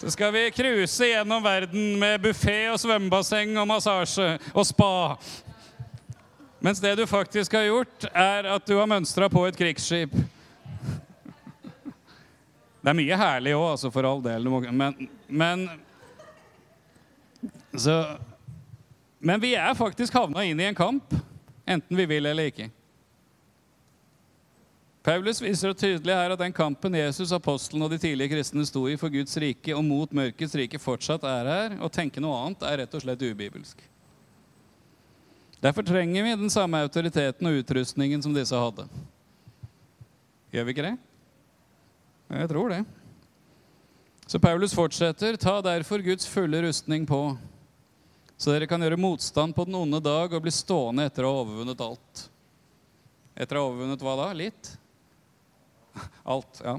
Så skal vi cruise gjennom verden med buffé og svømmebasseng og massasje og spa. Mens det du faktisk har gjort, er at du har mønstra på et krigsskip. Det er mye herlig òg, altså, for all del. Men, men, så, men vi er faktisk havna inn i en kamp, enten vi vil eller ikke. Paulus viser tydelig her at den kampen Jesus, apostelen og de tidlige kristne sto i for Guds rike og mot mørkets rike, fortsatt er her. Å tenke noe annet er rett og slett ubibelsk. Derfor trenger vi den samme autoriteten og utrustningen som disse hadde. Gjør vi ikke det? Jeg tror det. Så Paulus fortsetter. Ta derfor Guds fulle rustning på, så dere kan gjøre motstand på den onde dag og bli stående etter å ha overvunnet alt. Etter å ha overvunnet hva da? Litt? (laughs) Alt. ja.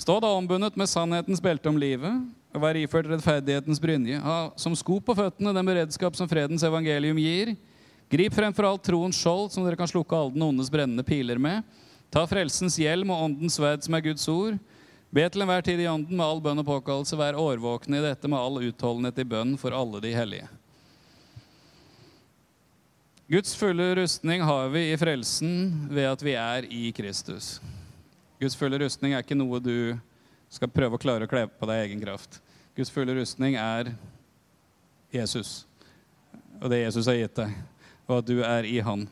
Stå da ombundet med sannhetens belte om livet og vær iført rettferdighetens brynje. Ha som sko på føttene den beredskap som fredens evangelium gir. Grip fremfor alt troens skjold, som dere kan slukke alle den ondes brennende piler med. Ta frelsens hjelm og åndens sverd, som er Guds ord. Be til enhver tid i ånden med all bønn og påkallelse. Vær årvåkne i dette med all utholdenhet i bønn for alle de hellige. Guds fulle rustning har vi i frelsen ved at vi er i Kristus. Guds fulle rustning er ikke noe du skal prøve å klare å kle på deg i egen kraft. Guds fulle rustning er Jesus og det Jesus har gitt deg, og at du er i Han.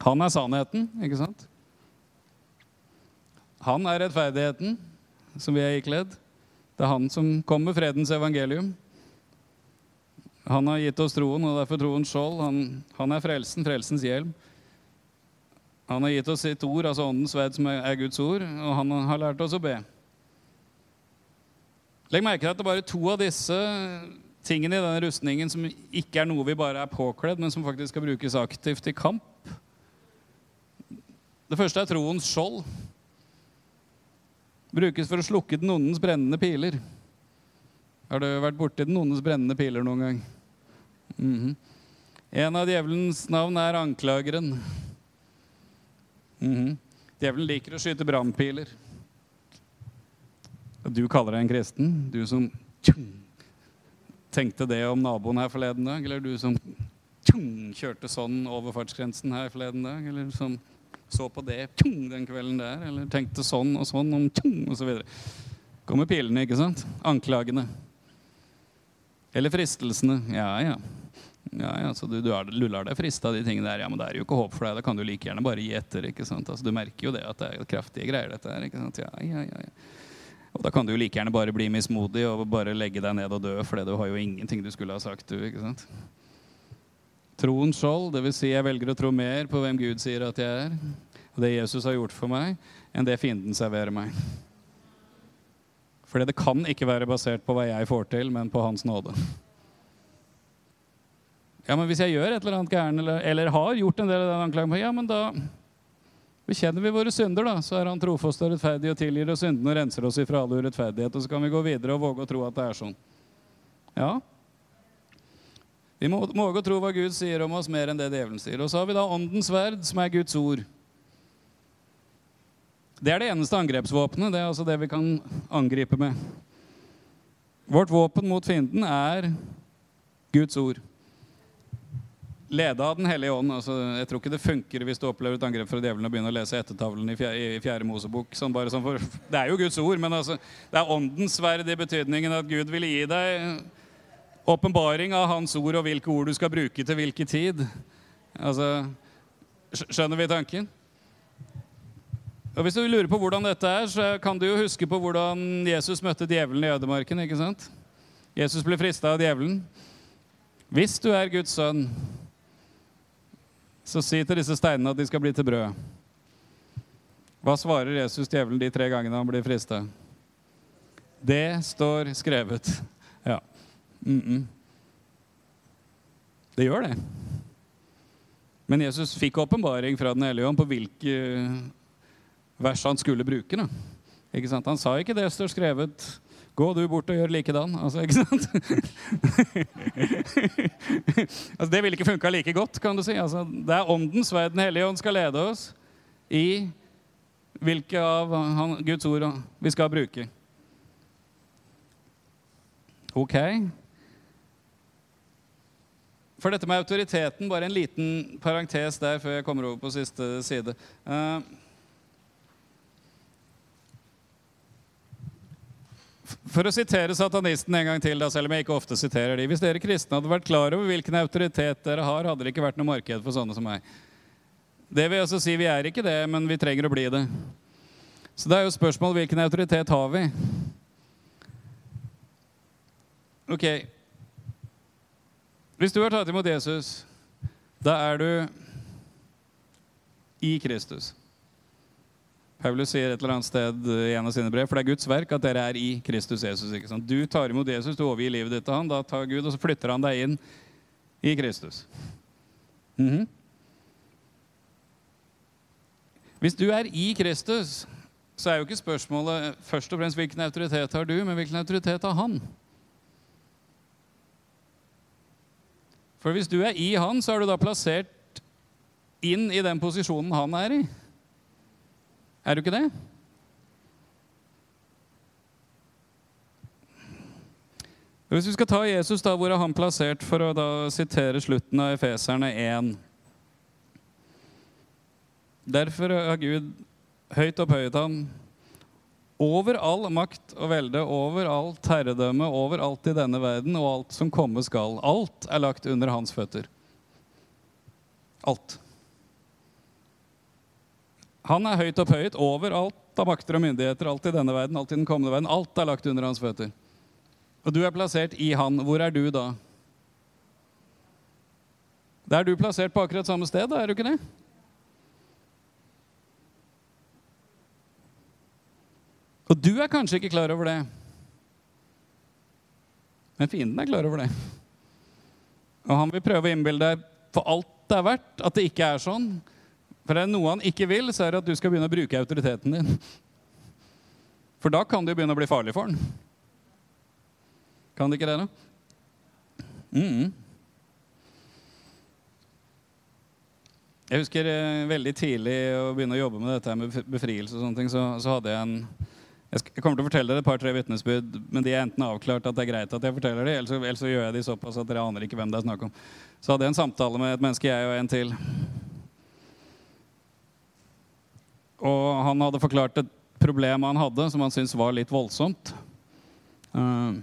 Han er sannheten, ikke sant? Han er rettferdigheten som vi er ikledd. Det er han som kom med fredens evangelium. Han har gitt oss troen, og derfor troens skjold. Han, han er frelsen, frelsens hjelm. Han har gitt oss sitt ord, altså åndens sverd, som er Guds ord, og han har lært oss å be. Legg merke til at det er bare to av disse tingene i denne rustningen som ikke er noe vi bare er påkledd, men som faktisk skal brukes aktivt i kamp. Det første er troens skjold. Brukes for å slukke den ondens brennende piler. Har du vært borti den ondes brennende piler noen gang? Mhm. En av djevelens navn er anklageren. Mhm. Djevelen liker å skyte brannpiler. Du kaller deg en kristen? Du som tjung, tenkte det om naboen her forleden dag? Eller du som tjung, kjørte sånn over fartsgrensen her forleden dag? Eller som så på det tjung, den kvelden der? Eller tenkte sånn og sånn om tjung, osv. Kommer pilene, ikke sant? Anklagene. Eller fristelsene. Ja, ja. Ja, ja, så du, du, er, du lar deg friste av de tingene der. Ja, men det er jo ikke håp for deg. Da kan du like gjerne bare gi etter. ikke sant? Altså, du merker jo det at det er kraftige greier, dette her. ikke sant? Ja, ja, ja, ja. Og da kan du jo like gjerne bare bli mismodig og bare legge deg ned og dø, for du har jo ingenting du skulle ha sagt, du. ikke sant? Troens skjold, dvs. Si jeg velger å tro mer på hvem Gud sier at jeg er, og det Jesus har gjort for meg, enn det fienden serverer meg. Fordi det kan ikke være basert på hva jeg får til, men på Hans nåde. Ja, men hvis jeg gjør et eller annet gærent, eller, eller, har gjort en del av den anklagen, ja, men da bekjenner vi våre synder, da. Så er Han trofast og rettferdig og tilgir oss syndene og renser oss ifra all urettferdighet. Og så kan vi gå videre og våge å tro at det er sånn. Ja. Vi må våge å tro hva Gud sier om oss, mer enn det djevelen sier. Og så har vi da Åndens sverd, som er Guds ord. Det er det eneste angrepsvåpenet. Det er altså det vi kan angripe med. Vårt våpen mot fienden er Guds ord. Leda av Den hellige ånd. Altså, jeg tror ikke det funker hvis du opplever et angrep fra djevelen og begynner å lese ettertavlen i fjerde, Mosebok. Sånn sånn for, det er jo Guds ord, men altså, det er åndens sverd i betydningen at Gud vil gi deg åpenbaring av Hans ord og hvilke ord du skal bruke til hvilken tid. Altså, skjønner vi tanken? Og Hvis du lurer på hvordan dette er, så kan du jo huske på hvordan Jesus møtte djevelen i ødemarken. ikke sant? Jesus ble frista av djevelen. Hvis du er Guds sønn, så si til disse steinene at de skal bli til brød. Hva svarer Jesus djevelen de tre gangene han blir frista? Det står skrevet. Mm -mm. Det gjør det. Men Jesus fikk åpenbaring fra Den hellige ånd på hvilke vers han skulle bruke. Da. Ikke sant? Han sa ikke 'det står skrevet'. Gå du bort og gjør likedan. Altså, ikke sant? (laughs) altså, det ville ikke funka like godt, kan du si. Altså, det er åndens vei Den hellige ånd skal lede oss i hvilke av han, Guds ord vi skal bruke. Ok. For dette med autoriteten, bare en liten parentes der før jeg kommer over på siste side. Uh, For å sitere satanisten en gang til, da, selv om jeg ikke ofte siterer de. Hvis dere kristne hadde vært klar over hvilken autoritet dere har, hadde det ikke vært noe marked for sånne som meg. Det vil altså si vi er ikke det, men vi trenger å bli det. Så det er jo spørsmål hvilken autoritet har vi? Ok. Hvis du har tatt imot Jesus, da er du i Kristus. Paulus sier et eller annet sted i en av sine brev, for det er Guds verk at dere er i Kristus Jesus. ikke sant? Du tar imot Jesus, du overgir livet ditt til han, da tar Gud, og så flytter han deg inn i Kristus. Mm -hmm. Hvis du er i Kristus, så er jo ikke spørsmålet først og fremst hvilken autoritet har du, men hvilken autoritet har han? For hvis du er i han, så er du da plassert inn i den posisjonen han er i. Er du ikke det? Hvis vi skal ta Jesus, da, hvor er han plassert, for å da sitere slutten av Efeserne 1? Derfor har Gud høyt opphøyet ham over all makt og velde, over alt herredømme, over alt i denne verden og alt som komme skal. Alt er lagt under hans føtter. Alt. Han er høyt opphøyet over alt av makter og myndigheter, alt i denne verden, alt i den kommende verden. Alt er lagt under hans føtter. Og du er plassert i han. Hvor er du da? Da er du plassert på akkurat samme sted, da, er du ikke det? Og du er kanskje ikke klar over det. Men fienden er klar over det. Og han vil prøve å innbille deg for alt det er verdt, at det ikke er sånn. For det er noe han ikke vil, så er det at du skal begynne å bruke autoriteten din. For da kan det jo begynne å bli farlig for han. Kan det ikke det, da? Mm. Jeg husker eh, veldig tidlig å begynne å jobbe med dette med befrielse. og sånne ting, så, så hadde Jeg en jeg, kommer til å fortelle dere et par-tre vitnesbyrd, men de er enten avklart at det er greit at jeg forteller dem, eller, eller, så gjør jeg de såpass at dere aner ikke hvem det er snakk om. Så hadde jeg en samtale med et menneske, jeg og en til. Og han hadde forklart et problem han hadde, som han syntes var litt voldsomt. Uh,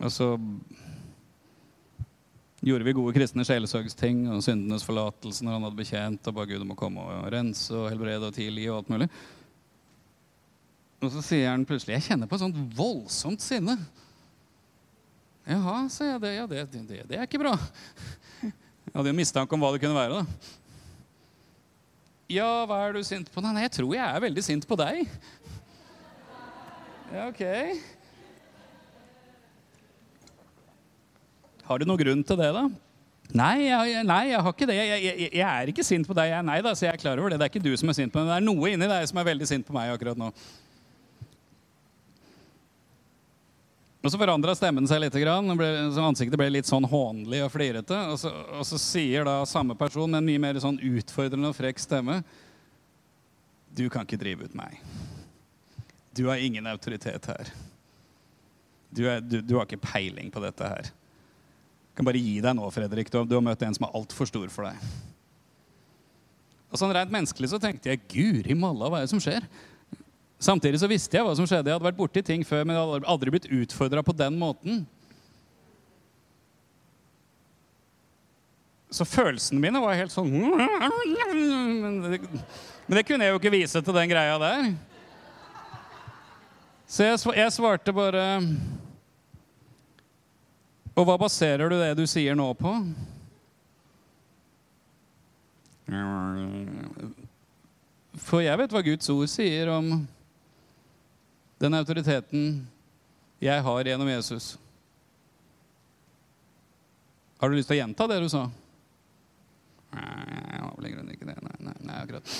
og så gjorde vi gode kristne sjelesørgsting og syndenes forlatelse når han hadde bekjent og ba Gud om å komme og rense og helbrede og tilgi og alt mulig. Og så sier han plutselig 'Jeg kjenner på et sånt voldsomt sinne'. Jaha, sier jeg. Det, ja, det, det, det er ikke bra. Jeg hadde jo mistanke om hva det kunne være. da. Ja, hva er du sint på? Nei, jeg tror jeg er veldig sint på deg. Ja, ok. Har du noen grunn til det, da? Nei, jeg, nei, jeg har ikke det. Jeg, jeg, jeg, er ikke sint på deg. nei da, så jeg er klar over det. Det er ikke du som er sint på meg. Det er noe inni deg som er veldig sint på meg akkurat nå. Og Så forandra stemmen seg litt. Ble, ansiktet ble litt sånn hånlig og flirete. Og så, og så sier da samme person med en mye mer sånn utfordrende og frekk stemme Du kan ikke drive ut meg. Du har ingen autoritet her. Du, er, du, du har ikke peiling på dette her Jeg kan bare gi deg nå, Fredrik. Du du har møtt en som er altfor stor for deg. Og sånn Rent menneskelig så tenkte jeg guri malla, hva er det som skjer? Samtidig så visste jeg hva som skjedde. Jeg hadde vært borti ting før, men jeg hadde aldri blitt utfordra på den måten. Så følelsene mine var helt sånn Men det, men det kunne jeg jo ikke vise til den greia der. Så jeg, jeg svarte bare og hva baserer du det du sier nå på? For jeg vet hva Guds ord sier om den autoriteten jeg har gjennom Jesus. Har du lyst til å gjenta det du sa? Nei, jeg har ikke det. Nei, nei, nei akkurat.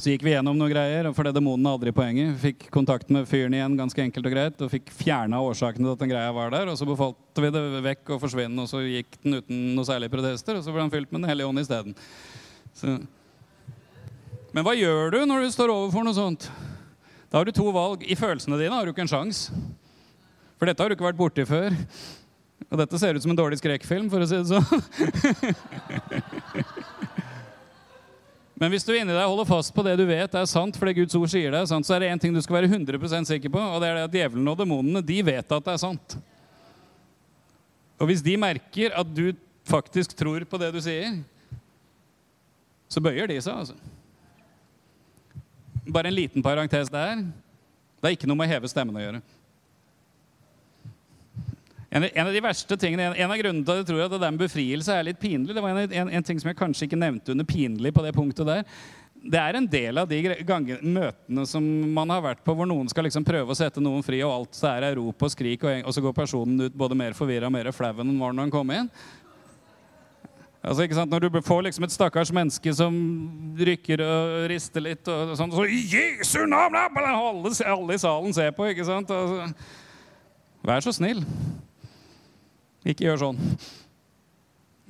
Så gikk vi gjennom noen greier, og fordi demonen aldri poenget. Fikk kontakt med fyren igjen ganske enkelt og greit, og fikk fjerna årsakene til at den greia var der. Og så befalte vi det vekk og forsvinne, og så gikk den uten noe særlige protester. Og så ble den fylt med Den hellige ånd isteden. Men hva gjør du når du står overfor noe sånt? Da har du to valg. I følelsene dine har du ikke en sjanse. For dette har du ikke vært borti før. Og dette ser ut som en dårlig skrekkfilm, for å si det sånn. (laughs) Men hvis du inni deg holder fast på det du vet er sant, fordi Guds ord sier det, sant, så er det én ting du skal være 100% sikker på, og det er det at djevelen og demonene de vet at det er sant. Og hvis de merker at du faktisk tror på det du sier, så bøyer de seg, altså. Bare en liten parentes der. Det er ikke noe med å heve stemmen å gjøre. En, en, av de verste tingene, en, en, av grunnene til at jeg tror at det der med befrielse er litt pinlig, det var en, en, ting som jeg kanskje ikke nevnte under pinlig på det punktet der. Det er en del av de gange, møtene som man har vært på, hvor noen skal liksom prøve å sette noen fri, og alt så er rop og skrik, og, og, så går personen ut både mer forvirra og mer flau enn han var når han kom inn. Altså, ikke sant? Når du får liksom et stakkars menneske som rykker og rister litt, og sånn, så Jesu navn! Alle, alle i salen ser på, ikke sant? Altså, vær så snill. Ikke gjør sånn.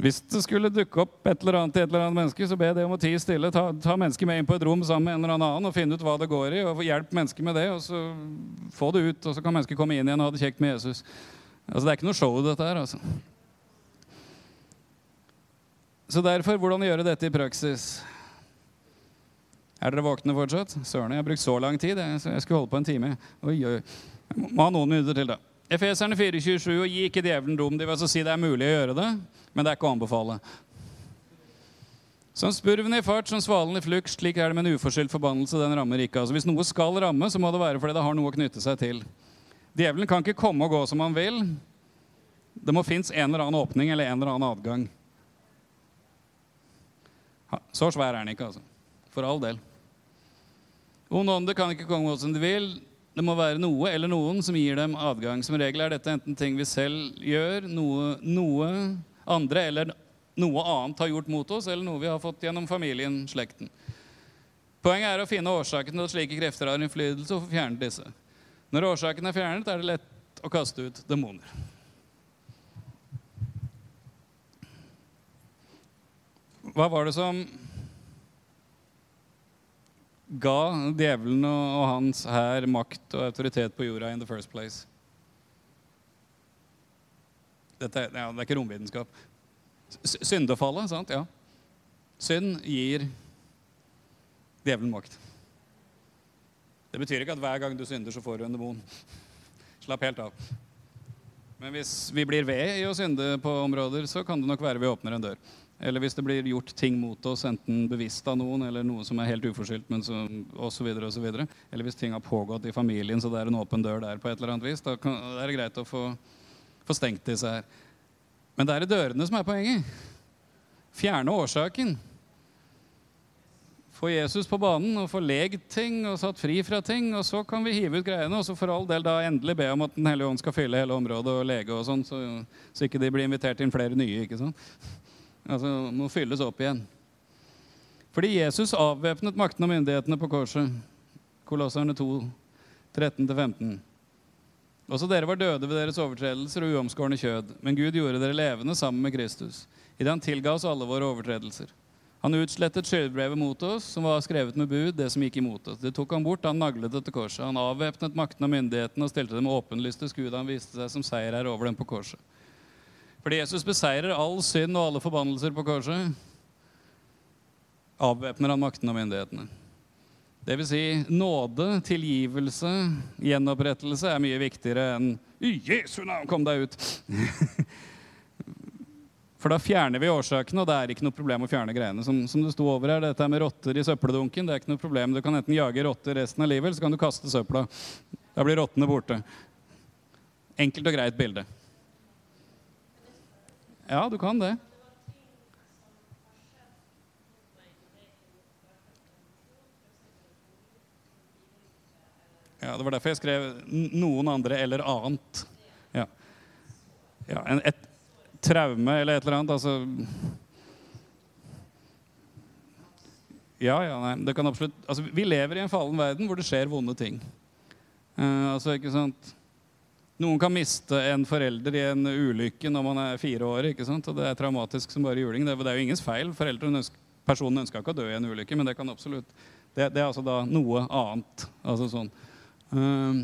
Hvis det skulle dukke opp et eller annet til et eller annet menneske, så be det om å tie stille. Ta, ta mennesket med inn på et rom sammen med en eller annen og finne ut hva det går i. og Hjelp mennesket med det, og så få det ut. Og så kan mennesket komme inn igjen og ha det kjekt med Jesus. Altså, Det er ikke noe show, dette her. altså. Så derfor, hvordan gjøre dette i praksis? Er dere våkne fortsatt? Søren, jeg har brukt så lang tid. Jeg skulle holde på en time. Oi, oi. Jeg må ha noen minutter til, da. Efeserne 4,27 og gi ikke djevelen rom. De vil altså si det er mulig å gjøre det, men det er ikke å anbefale. Som spurven i fart, som svalen i flukt, slik er det med en uforskyldt forbannelse. Den rammer ikke. Altså, hvis noe skal ramme, så må det være fordi det har noe å knytte seg til. Djevelen kan ikke komme og gå som han vil. Det må finnes en eller annen åpning eller en eller annen adgang. Så svær er den ikke, altså. For all del. Ond ånde kan ikke komme som de vil. Det må være noe eller noen som gir dem adgang. Som regel er dette enten ting vi selv gjør, noe, noe andre eller noe annet har gjort mot oss, eller noe vi har fått gjennom familien, slekten. Poenget er å finne årsaken til at slike krefter har innflytelse, og få fjernet disse. Når årsaken er fjernet, er det lett å kaste ut demoner. Hva var det som ga djevelen og hans hær makt og autoritet på jorda in the first place? Dette, ja, det er ikke romvitenskap. Syndefallet, sant? Ja. Synd gir djevelen makt. Det betyr ikke at hver gang du synder, så får du en demon. (laughs) Slapp helt av. Men hvis vi blir ved i å synde på områder, så kan det nok være vi åpner en dør. Eller hvis det blir gjort ting mot oss, enten bevisst av noen, eller noe som er helt uforskyldt, men så, og så videre, og så videre. Eller hvis ting har pågått i familien, så det er en åpen dør der på et eller annet vis. Da kan, er det greit å få, få stengt disse her. Men det er dørene som er poenget. Fjerne årsaken. Få Jesus på banen og få legt ting og satt fri fra ting. Og så kan vi hive ut greiene, og så for all del da endelig be om at Den hellige ånd skal fylle hele området og lege og sånn, så, så ikke de blir invitert inn flere nye. ikke sant? Altså, må fylles opp igjen. Fordi Jesus avvæpnet makten og myndighetene på korset. Kolosserne 2, 13-15. Også dere var døde ved deres overtredelser og uomskårne kjød, men Gud gjorde dere levende sammen med Kristus, idet han tilga oss alle våre overtredelser. Han utslettet skyldbrevet mot oss, som var skrevet med bud, det som gikk imot oss. Det tok han bort, han naglet det til korset. Han avvæpnet makten og myndighetene og stilte dem åpenlyst til skudd. Han viste seg som seier over dem på korset. Fordi Jesus beseirer all synd og alle forbannelser på korset, avvæpner han makten og myndighetene. Det vil si, nåde, tilgivelse, gjenopprettelse er mye viktigere enn I Jesu navn, kom deg ut! (laughs) For da fjerner vi årsakene, og det er ikke noe problem å fjerne greiene. Som, som det sto over her, dette med rotter i søppeldunken, det er ikke noe problem. Du kan enten jage rotter resten av livet, eller så kan du kaste søpla. Da blir rottene borte. Enkelt og greit bilde. Ja, du kan det. Ja, Det var derfor jeg skrev 'noen andre eller annet'. Ja. ja en, et traume eller et eller annet. Altså Ja, ja, nei, det kan absolutt altså, Vi lever i en fallen verden hvor det skjer vonde ting. Uh, altså, ikke sant noen kan miste en forelder i en ulykke når man er fire år. ikke sant? Og det er traumatisk som bare juling. Det, er jo ingens feil. Ønsker, personen ønska ikke å dø i en ulykke, men det kan absolutt Det, det er altså da noe annet. Altså sånn. Um,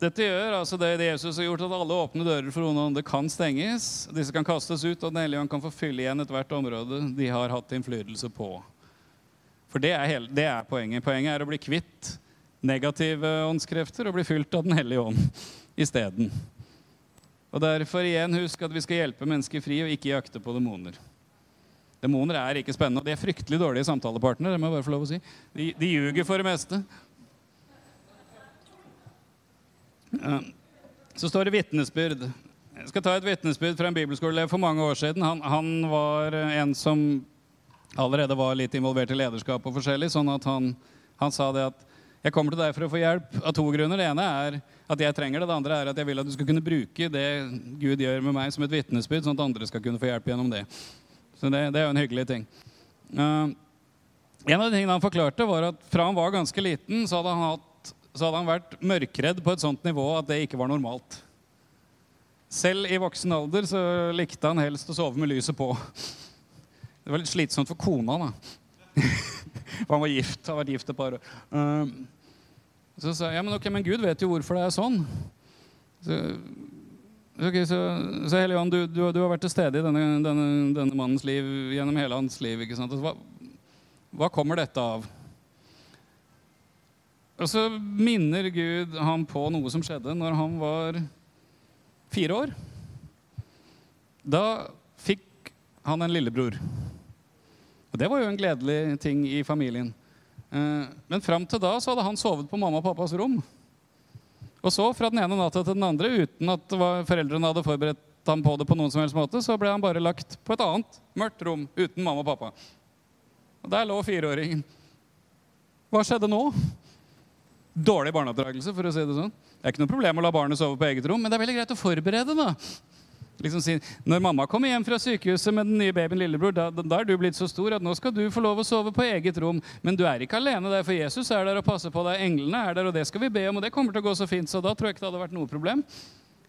dette gjør altså det, det Jesus har gjort, at alle åpne dører for noen andre kan stenges. Disse kan kastes ut, og Den hellige ånd kan få fylle igjen ethvert område de har hatt innflytelse på. For det er, hele, det er poenget. Poenget er å bli kvitt negative åndskrefter og bli fylt av Den hellige ånd (laughs) isteden. Og derfor igjen husk at vi skal hjelpe mennesker fri og ikke jakte på demoner. Demoner er ikke spennende, og de er fryktelig dårlige samtalepartnere. det må jeg bare få lov å si. De, de ljuger for det meste. Så står det vitnesbyrd. Jeg skal ta et vitnesbyrd fra en bibelskoleelev for mange år siden. Han, han, var en som allerede var litt involvert i lederskap og forskjellig, sånn at han, han sa det at jeg kommer til deg for å få hjelp av to grunner. Det ene er at jeg trenger det. Det andre er at jeg vil at du skal kunne bruke det Gud gjør med meg, som et vitnesbyrd, sånn at andre skal kunne få hjelp gjennom det. Så det, det er jo en hyggelig ting. Uh, en av de tingene han forklarte, var at fra han var ganske liten, så hadde han, hatt, så hadde han vært mørkredd på et sånt nivå at det ikke var normalt. Selv i voksen alder så likte han helst å sove med lyset på. Det var litt slitsomt for kona, da. Han var gift. har vært gift et par år. Uh, så sa jeg ja, men ok, men Gud vet jo hvorfor det er sånn. Så, okay, så, så Helligånd, du, du, du, har vært til stede i denne, denne, denne, mannens liv gjennom hele hans liv. ikke sant? Hva, hva kommer dette av? Og så minner Gud ham på noe som skjedde når han var fire år. Da fikk han en lillebror. Og det var jo en gledelig ting i familien. Eh, men fram til da så hadde han sovet på mamma og pappas rom. Og så, fra den ene natta til den andre, uten at foreldrene hadde forberedt ham på det, på noen som helst måte, så ble han bare lagt på et annet mørkt rom uten mamma og pappa. Og Der lå fireåringen. Hva skjedde nå? Dårlig barneoppdragelse, for å si det sånn. Det er ikke noe problem å la barnet sove på eget rom, men det er veldig greit å forberede. da. Liksom si, når mamma kommer hjem fra sykehuset med den nye babyen lillebror, da, da, er du blitt så stor at nå skal du få lov å sove på eget rom. Men du er ikke alene der, for Jesus er der og passer på deg. Englene er der, og det skal vi be om, og det kommer til å gå så fint. Så da tror jeg ikke det hadde vært noe problem.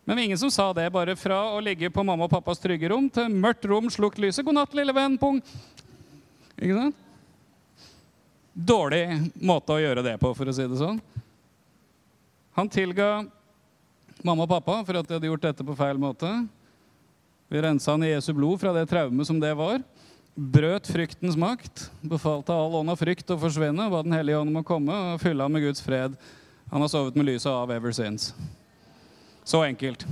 Men det var ingen som sa det. Bare fra å ligge på mamma og pappas trygge rom til mørkt rom, slukt lyset. God natt, lille venn. Pung. Ikke sant? Dårlig måte å gjøre det på, for å si det sånn. Han tilga mamma og pappa for at de hadde gjort dette på feil måte. Vi rensa han i Jesu blod fra det traumet som det var. Brøt fryktens makt, befalte all ånd av frykt å forsvinne, ba Den hellige ånd om å komme og fylle ham med Guds fred. Han har sovet med lyset av ever since. Så enkelt.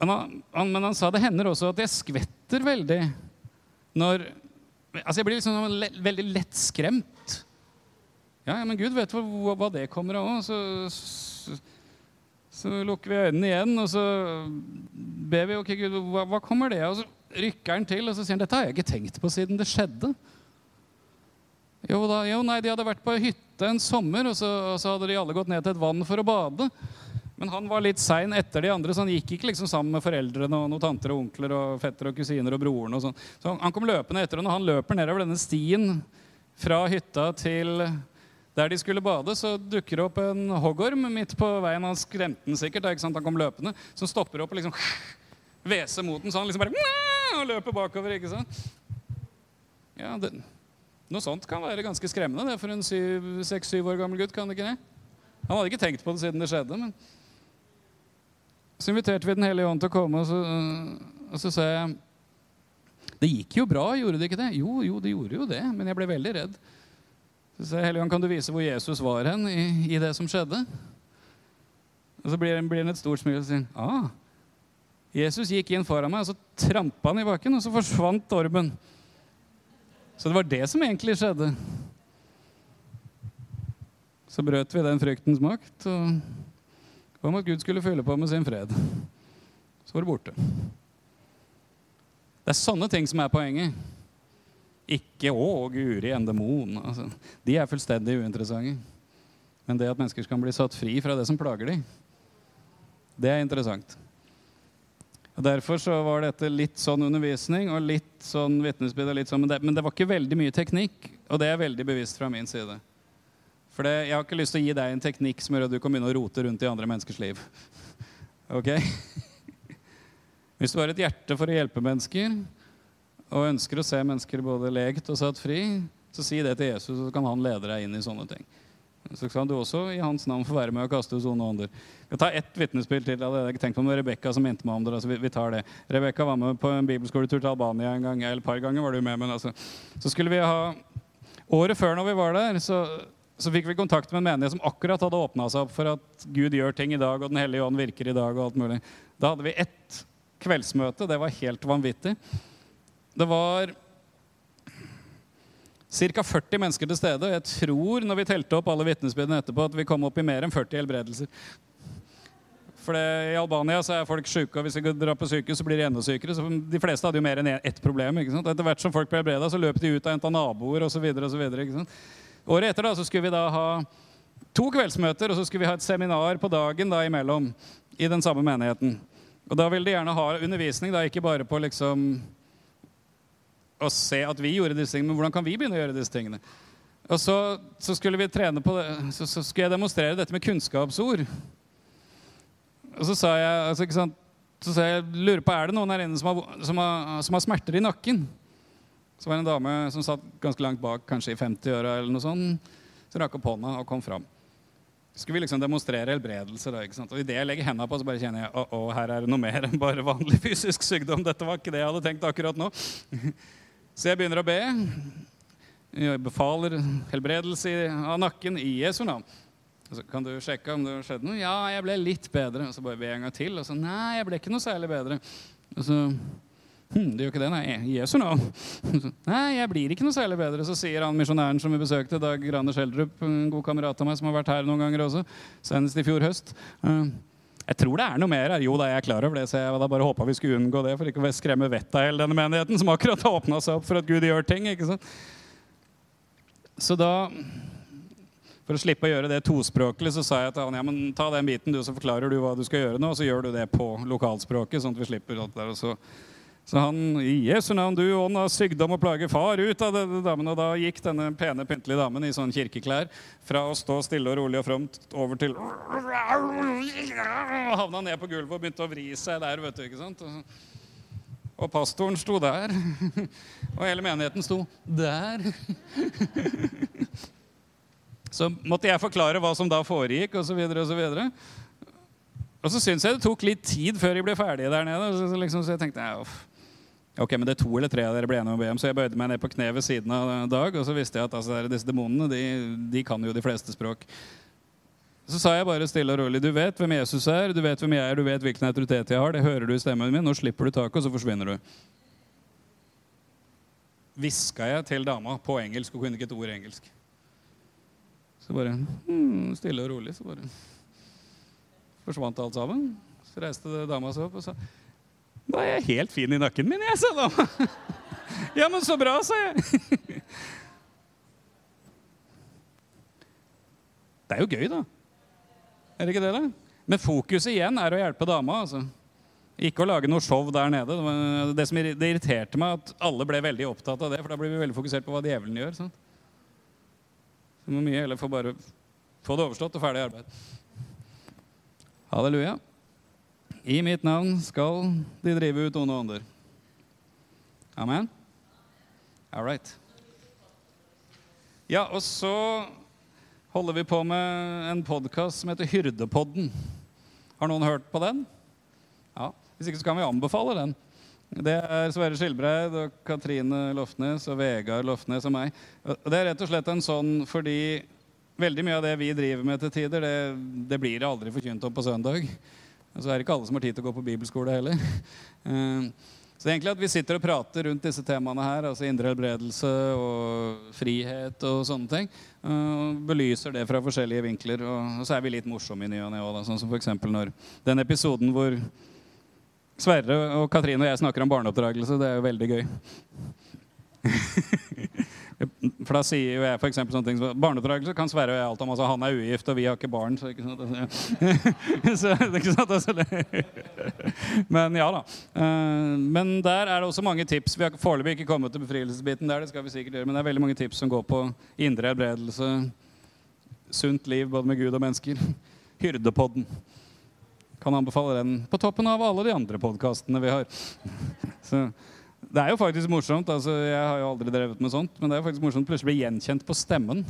Men han, han, men han sa det hender også at jeg skvetter veldig når Altså, jeg blir liksom le, veldig lett skremt. Ja, ja, men Gud vet hva, hva det kommer av. Så, så lukker vi øynene igjen, og så ber vi ok, Gud, hva, hva kommer det av? Og så rykker han til, og så sier han dette har jeg ikke tenkt på siden det skjedde. Jo, da, jo nei, de hadde vært på hytte en sommer, og så, og så, hadde de alle gått ned til et vann for å bade. Men han var litt sein etter de andre, så han gikk ikke liksom sammen med foreldrene og noen tanter og onkler og fetter og kusiner og broren. og sånn. Så han kom løpende etter, og når han løper nedover denne stien fra hytta til der de skulle bade, så dukker det opp en hoggorm midt på veien. Han skremte den sikkert. ikke sant? Han kom løpende. Som stopper opp og liksom (laughs) hveser mot den, så han liksom bare og løper bakover. ikke sant? Ja, det, Noe sånt kan være ganske skremmende det for en seks-syv år gammel gutt. kan det ikke det? Han hadde ikke tenkt på det siden det skjedde. men Så inviterte vi Den hellige ånd til å komme, og så, og så sa jeg Det gikk jo bra, gjorde det ikke det? Jo, jo, det gjorde jo det, men jeg ble veldig redd. Helligånd, kan du vise hvor Jesus var hen i, i det som skjedde? Og så blir han et stort smil og sier ah, Jesus gikk inn foran meg, og så trampa han i bakken, og så forsvant ormen. Så det var det som egentlig skjedde. Så brøt vi den fryktens makt og om at Gud skulle fylle på med sin fred. Så var det borte. Det er sånne ting som er poenget. Ikke 'Å, Guri, en demon'. Altså, de er fullstendig uinteressante. Men det at mennesker kan bli satt fri fra det som plager dem, det er interessant. Og Derfor så var dette litt sånn undervisning og litt sånn vitnesbyrd. Sånn, men, men, det var ikke veldig mye teknikk, og det er veldig bevisst fra min side. For det, jeg har ikke lyst til å gi deg en teknikk som gjør at du kan begynne å rote rundt i andre menneskers liv. (laughs) Ok? Hvis du har et hjerte for å hjelpe mennesker, og ønsker å se mennesker både lekt og satt fri, så si det til Jesus, så kan han lede deg inn i sånne ting. Så kan du også i hans navn få være med og kaste ut onde ånder. Jeg kan ta ett vitnesbyrd til. Jeg hadde tenkt på med Rebekka som minte meg om det. Altså vi, vi, tar det. Rebekka var med på en bibelskoletur til Albania en gang. Eller et par ganger var du med, men altså. Så skulle vi ha Året før når vi var der, så, så fikk vi kontakt med en menighet som akkurat hadde åpna seg opp for at Gud gjør ting i dag, og Den hellige ånd virker i dag. og alt mulig. Da hadde vi ett kveldsmøte. Det var helt vanvittig. Det var ca. 40 mennesker til stede. Og Jeg tror når vi telte opp alle vitnesbyrdene etterpå, at vi kom opp i mer enn 40 helbredelser. For det, I Albania så er folk syke, og hvis de drar på sykehus, så blir de enda sykere. Så de fleste hadde jo mer enn ett problem. ikke sant? Etter hvert som folk ble helbreda, så løp de ut og henta naboer osv. Året etter da, så skulle vi da ha to kveldsmøter, og så skulle vi ha et seminar på dagen da imellom i den samme menigheten. Og da ville de gjerne ha undervisning, da, ikke bare på liksom å se at vi gjorde disse tingene, men hvordan kan vi begynne å gjøre disse tingene? Og så, så skulle vi trene på det, så, så, skulle jeg demonstrere dette med kunnskapsord. Og så sa jeg altså, ikke sant, så sa jeg, lurer på, er det noen her inne som har, som har, som har smerter i nakken? Så var det en dame som satt ganske langt bak, kanskje i 50-åra, eller noe sånt, så rakk opp hånda og kom fram. Så skulle vi liksom demonstrere helbredelse. Da, ikke sant? Og Idet jeg legger hendene på, så bare kjenner jeg å, å, her er det noe mer enn bare vanlig fysisk sykdom. Dette var ikke det jeg hadde tenkt akkurat nå. (laughs) Så jeg begynner å be. Jeg befaler helbredelse av nakken i Jesu navn. Så kan du sjekke om det har skjedd noe? Ja, jeg ble litt bedre. Og så bare be en gang til. Og så nei, jeg ble ikke noe særlig bedre. Og så hm, det gjør ikke det, nei. Jesu navn. Nei, jeg blir ikke noe særlig bedre. Så sier han misjonæren som vi besøkte, Dag Rane Schjelderup, en god kamerat av meg som har vært her noen ganger også, senest i fjor høst. Uh, jeg tror det er noe mer her. Jo da, jeg er klar over det, så jeg da bare håpa vi skulle unngå det for ikke å skremme vettet av hele denne menigheten, som akkurat har åpna seg opp for at Gud gjør ting. ikke sant? Så da For å slippe å gjøre det tospråklig så sa jeg til han ja, men ta den biten, du, så forklarer du hva du skal gjøre nå, og så gjør du det på lokalspråket, sånn at vi slipper alt der. Og så, så han i Jesu navn, du ånd av sykdom og plage, far ut av denne damen. Og da gikk denne pene, pyntelige damen i sånn kirkeklær fra å stå stille og rolig og fromt over til Havna ned på gulvet og begynte å vri seg der, vet du. ikke sant? Og pastoren sto der. Og hele menigheten sto der. Så måtte jeg forklare hva som da foregikk, osv. Og, så og, så syns jeg det tok litt tid før jeg ble ferdige der nede. Så, liksom, så jeg tenkte ja, ok, men det er to eller tre av dere ble enige om om. Så jeg bøyde meg ned på kne ved siden av Dag, og så visste jeg at altså, disse demonene de, de, kan jo de fleste språk. Så sa jeg bare stille og rolig du vet hvem Jesus er, du vet hvem jeg er, du vet hvilken autoritet jeg har. Det hører du i stemmen min. Nå slipper du taket, og så forsvinner du. Hviska jeg til dama på engelsk og kunne ikke et ord engelsk. Så bare hmm, Stille og rolig så bare forsvant alt sammen. Så reiste dama seg opp og sa Da er jeg helt fin i nakken min, jeg, sa da. (laughs) ja, men så bra, sa jeg. det er jo gøy, da. Er det ikke det, da? Men fokuset igjen er å hjelpe dama. altså. Ikke å lage noe show der nede. Det, som det irriterte meg, at alle ble veldig opptatt av det. For da blir vi veldig fokusert på hva djevelen gjør. sant? Så må mye heller få bare få det overstått og ferdig arbeid. Halleluja. I mitt navn skal de drive ut onde ånder. Amen? All right. Ja, og så holder vi på med en podkast som heter Hyrdepodden. Har noen hørt på den? Ja. Hvis ikke så kan vi anbefale den. Det er Sverre Skilbreid og Katrine Lofnes og Vegard Lofnes og meg. Og det er rett og slett en sånn fordi veldig mye av det vi driver med til tider, det, det blir aldri forkynt om på søndag. Og så er det ikke alle som har tid til å gå på bibelskole heller. (laughs) Eh, så egentlig at vi sitter og prater rundt disse temaene her, altså indre helbredelse og frihet og sånne ting, og belyser det fra forskjellige vinkler. Og så er vi litt morsomme i ny og ne òg, sånn som f.eks. når den episoden hvor Sverre og Katrine og jeg snakker om barneoppdragelse. Det er jo veldig gøy. (laughs) For da sier jo jeg for sånne ting som Barneoppdragelse kan Sverre og jeg alt om. Altså, han er ugift, og vi har ikke barn. Så, ikke sant? (laughs) så, ikke sant? Altså, (laughs) men ja da. Eh, men der er det også mange tips. Vi har foreløpig ikke kommet til befrielsesbiten der. det skal vi sikkert gjøre, Men det er veldig mange tips som går på indre helbredelse, sunt liv både med Gud og mennesker. (laughs) Hyrdepodden. Kan anbefale den på toppen av alle de andre podkastene vi har. Så det er jo faktisk morsomt. altså Jeg har jo aldri drevet med sånt, men det er faktisk morsomt plutselig å bli gjenkjent på stemmen.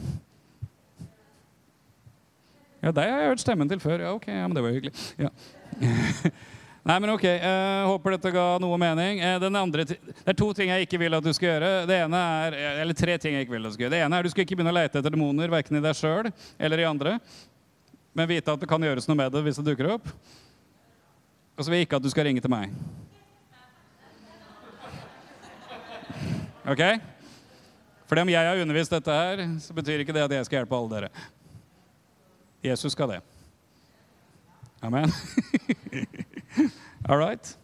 Ja, deg har jeg hørt stemmen til før. Ja, ok, ja, men det var hyggelig. Ja. (laughs) Nei, men ok, jeg Håper dette ga noe mening. Andre det er to ting jeg ikke vil at du skal gjøre. Det ene er, eller tre ting jeg ikke vil at du skal gjøre. Det ene er Du skal ikke begynne å lete etter demoner, verken i deg sjøl eller i andre men vite at det kan gjøres noe med det hvis det dukker opp. Og så vil jeg ikke at du skal ringe til meg. Ok? For om jeg har undervist dette her, så betyr ikke det at jeg skal hjelpe alle dere. Jesus skal det. Amen. (laughs) All right.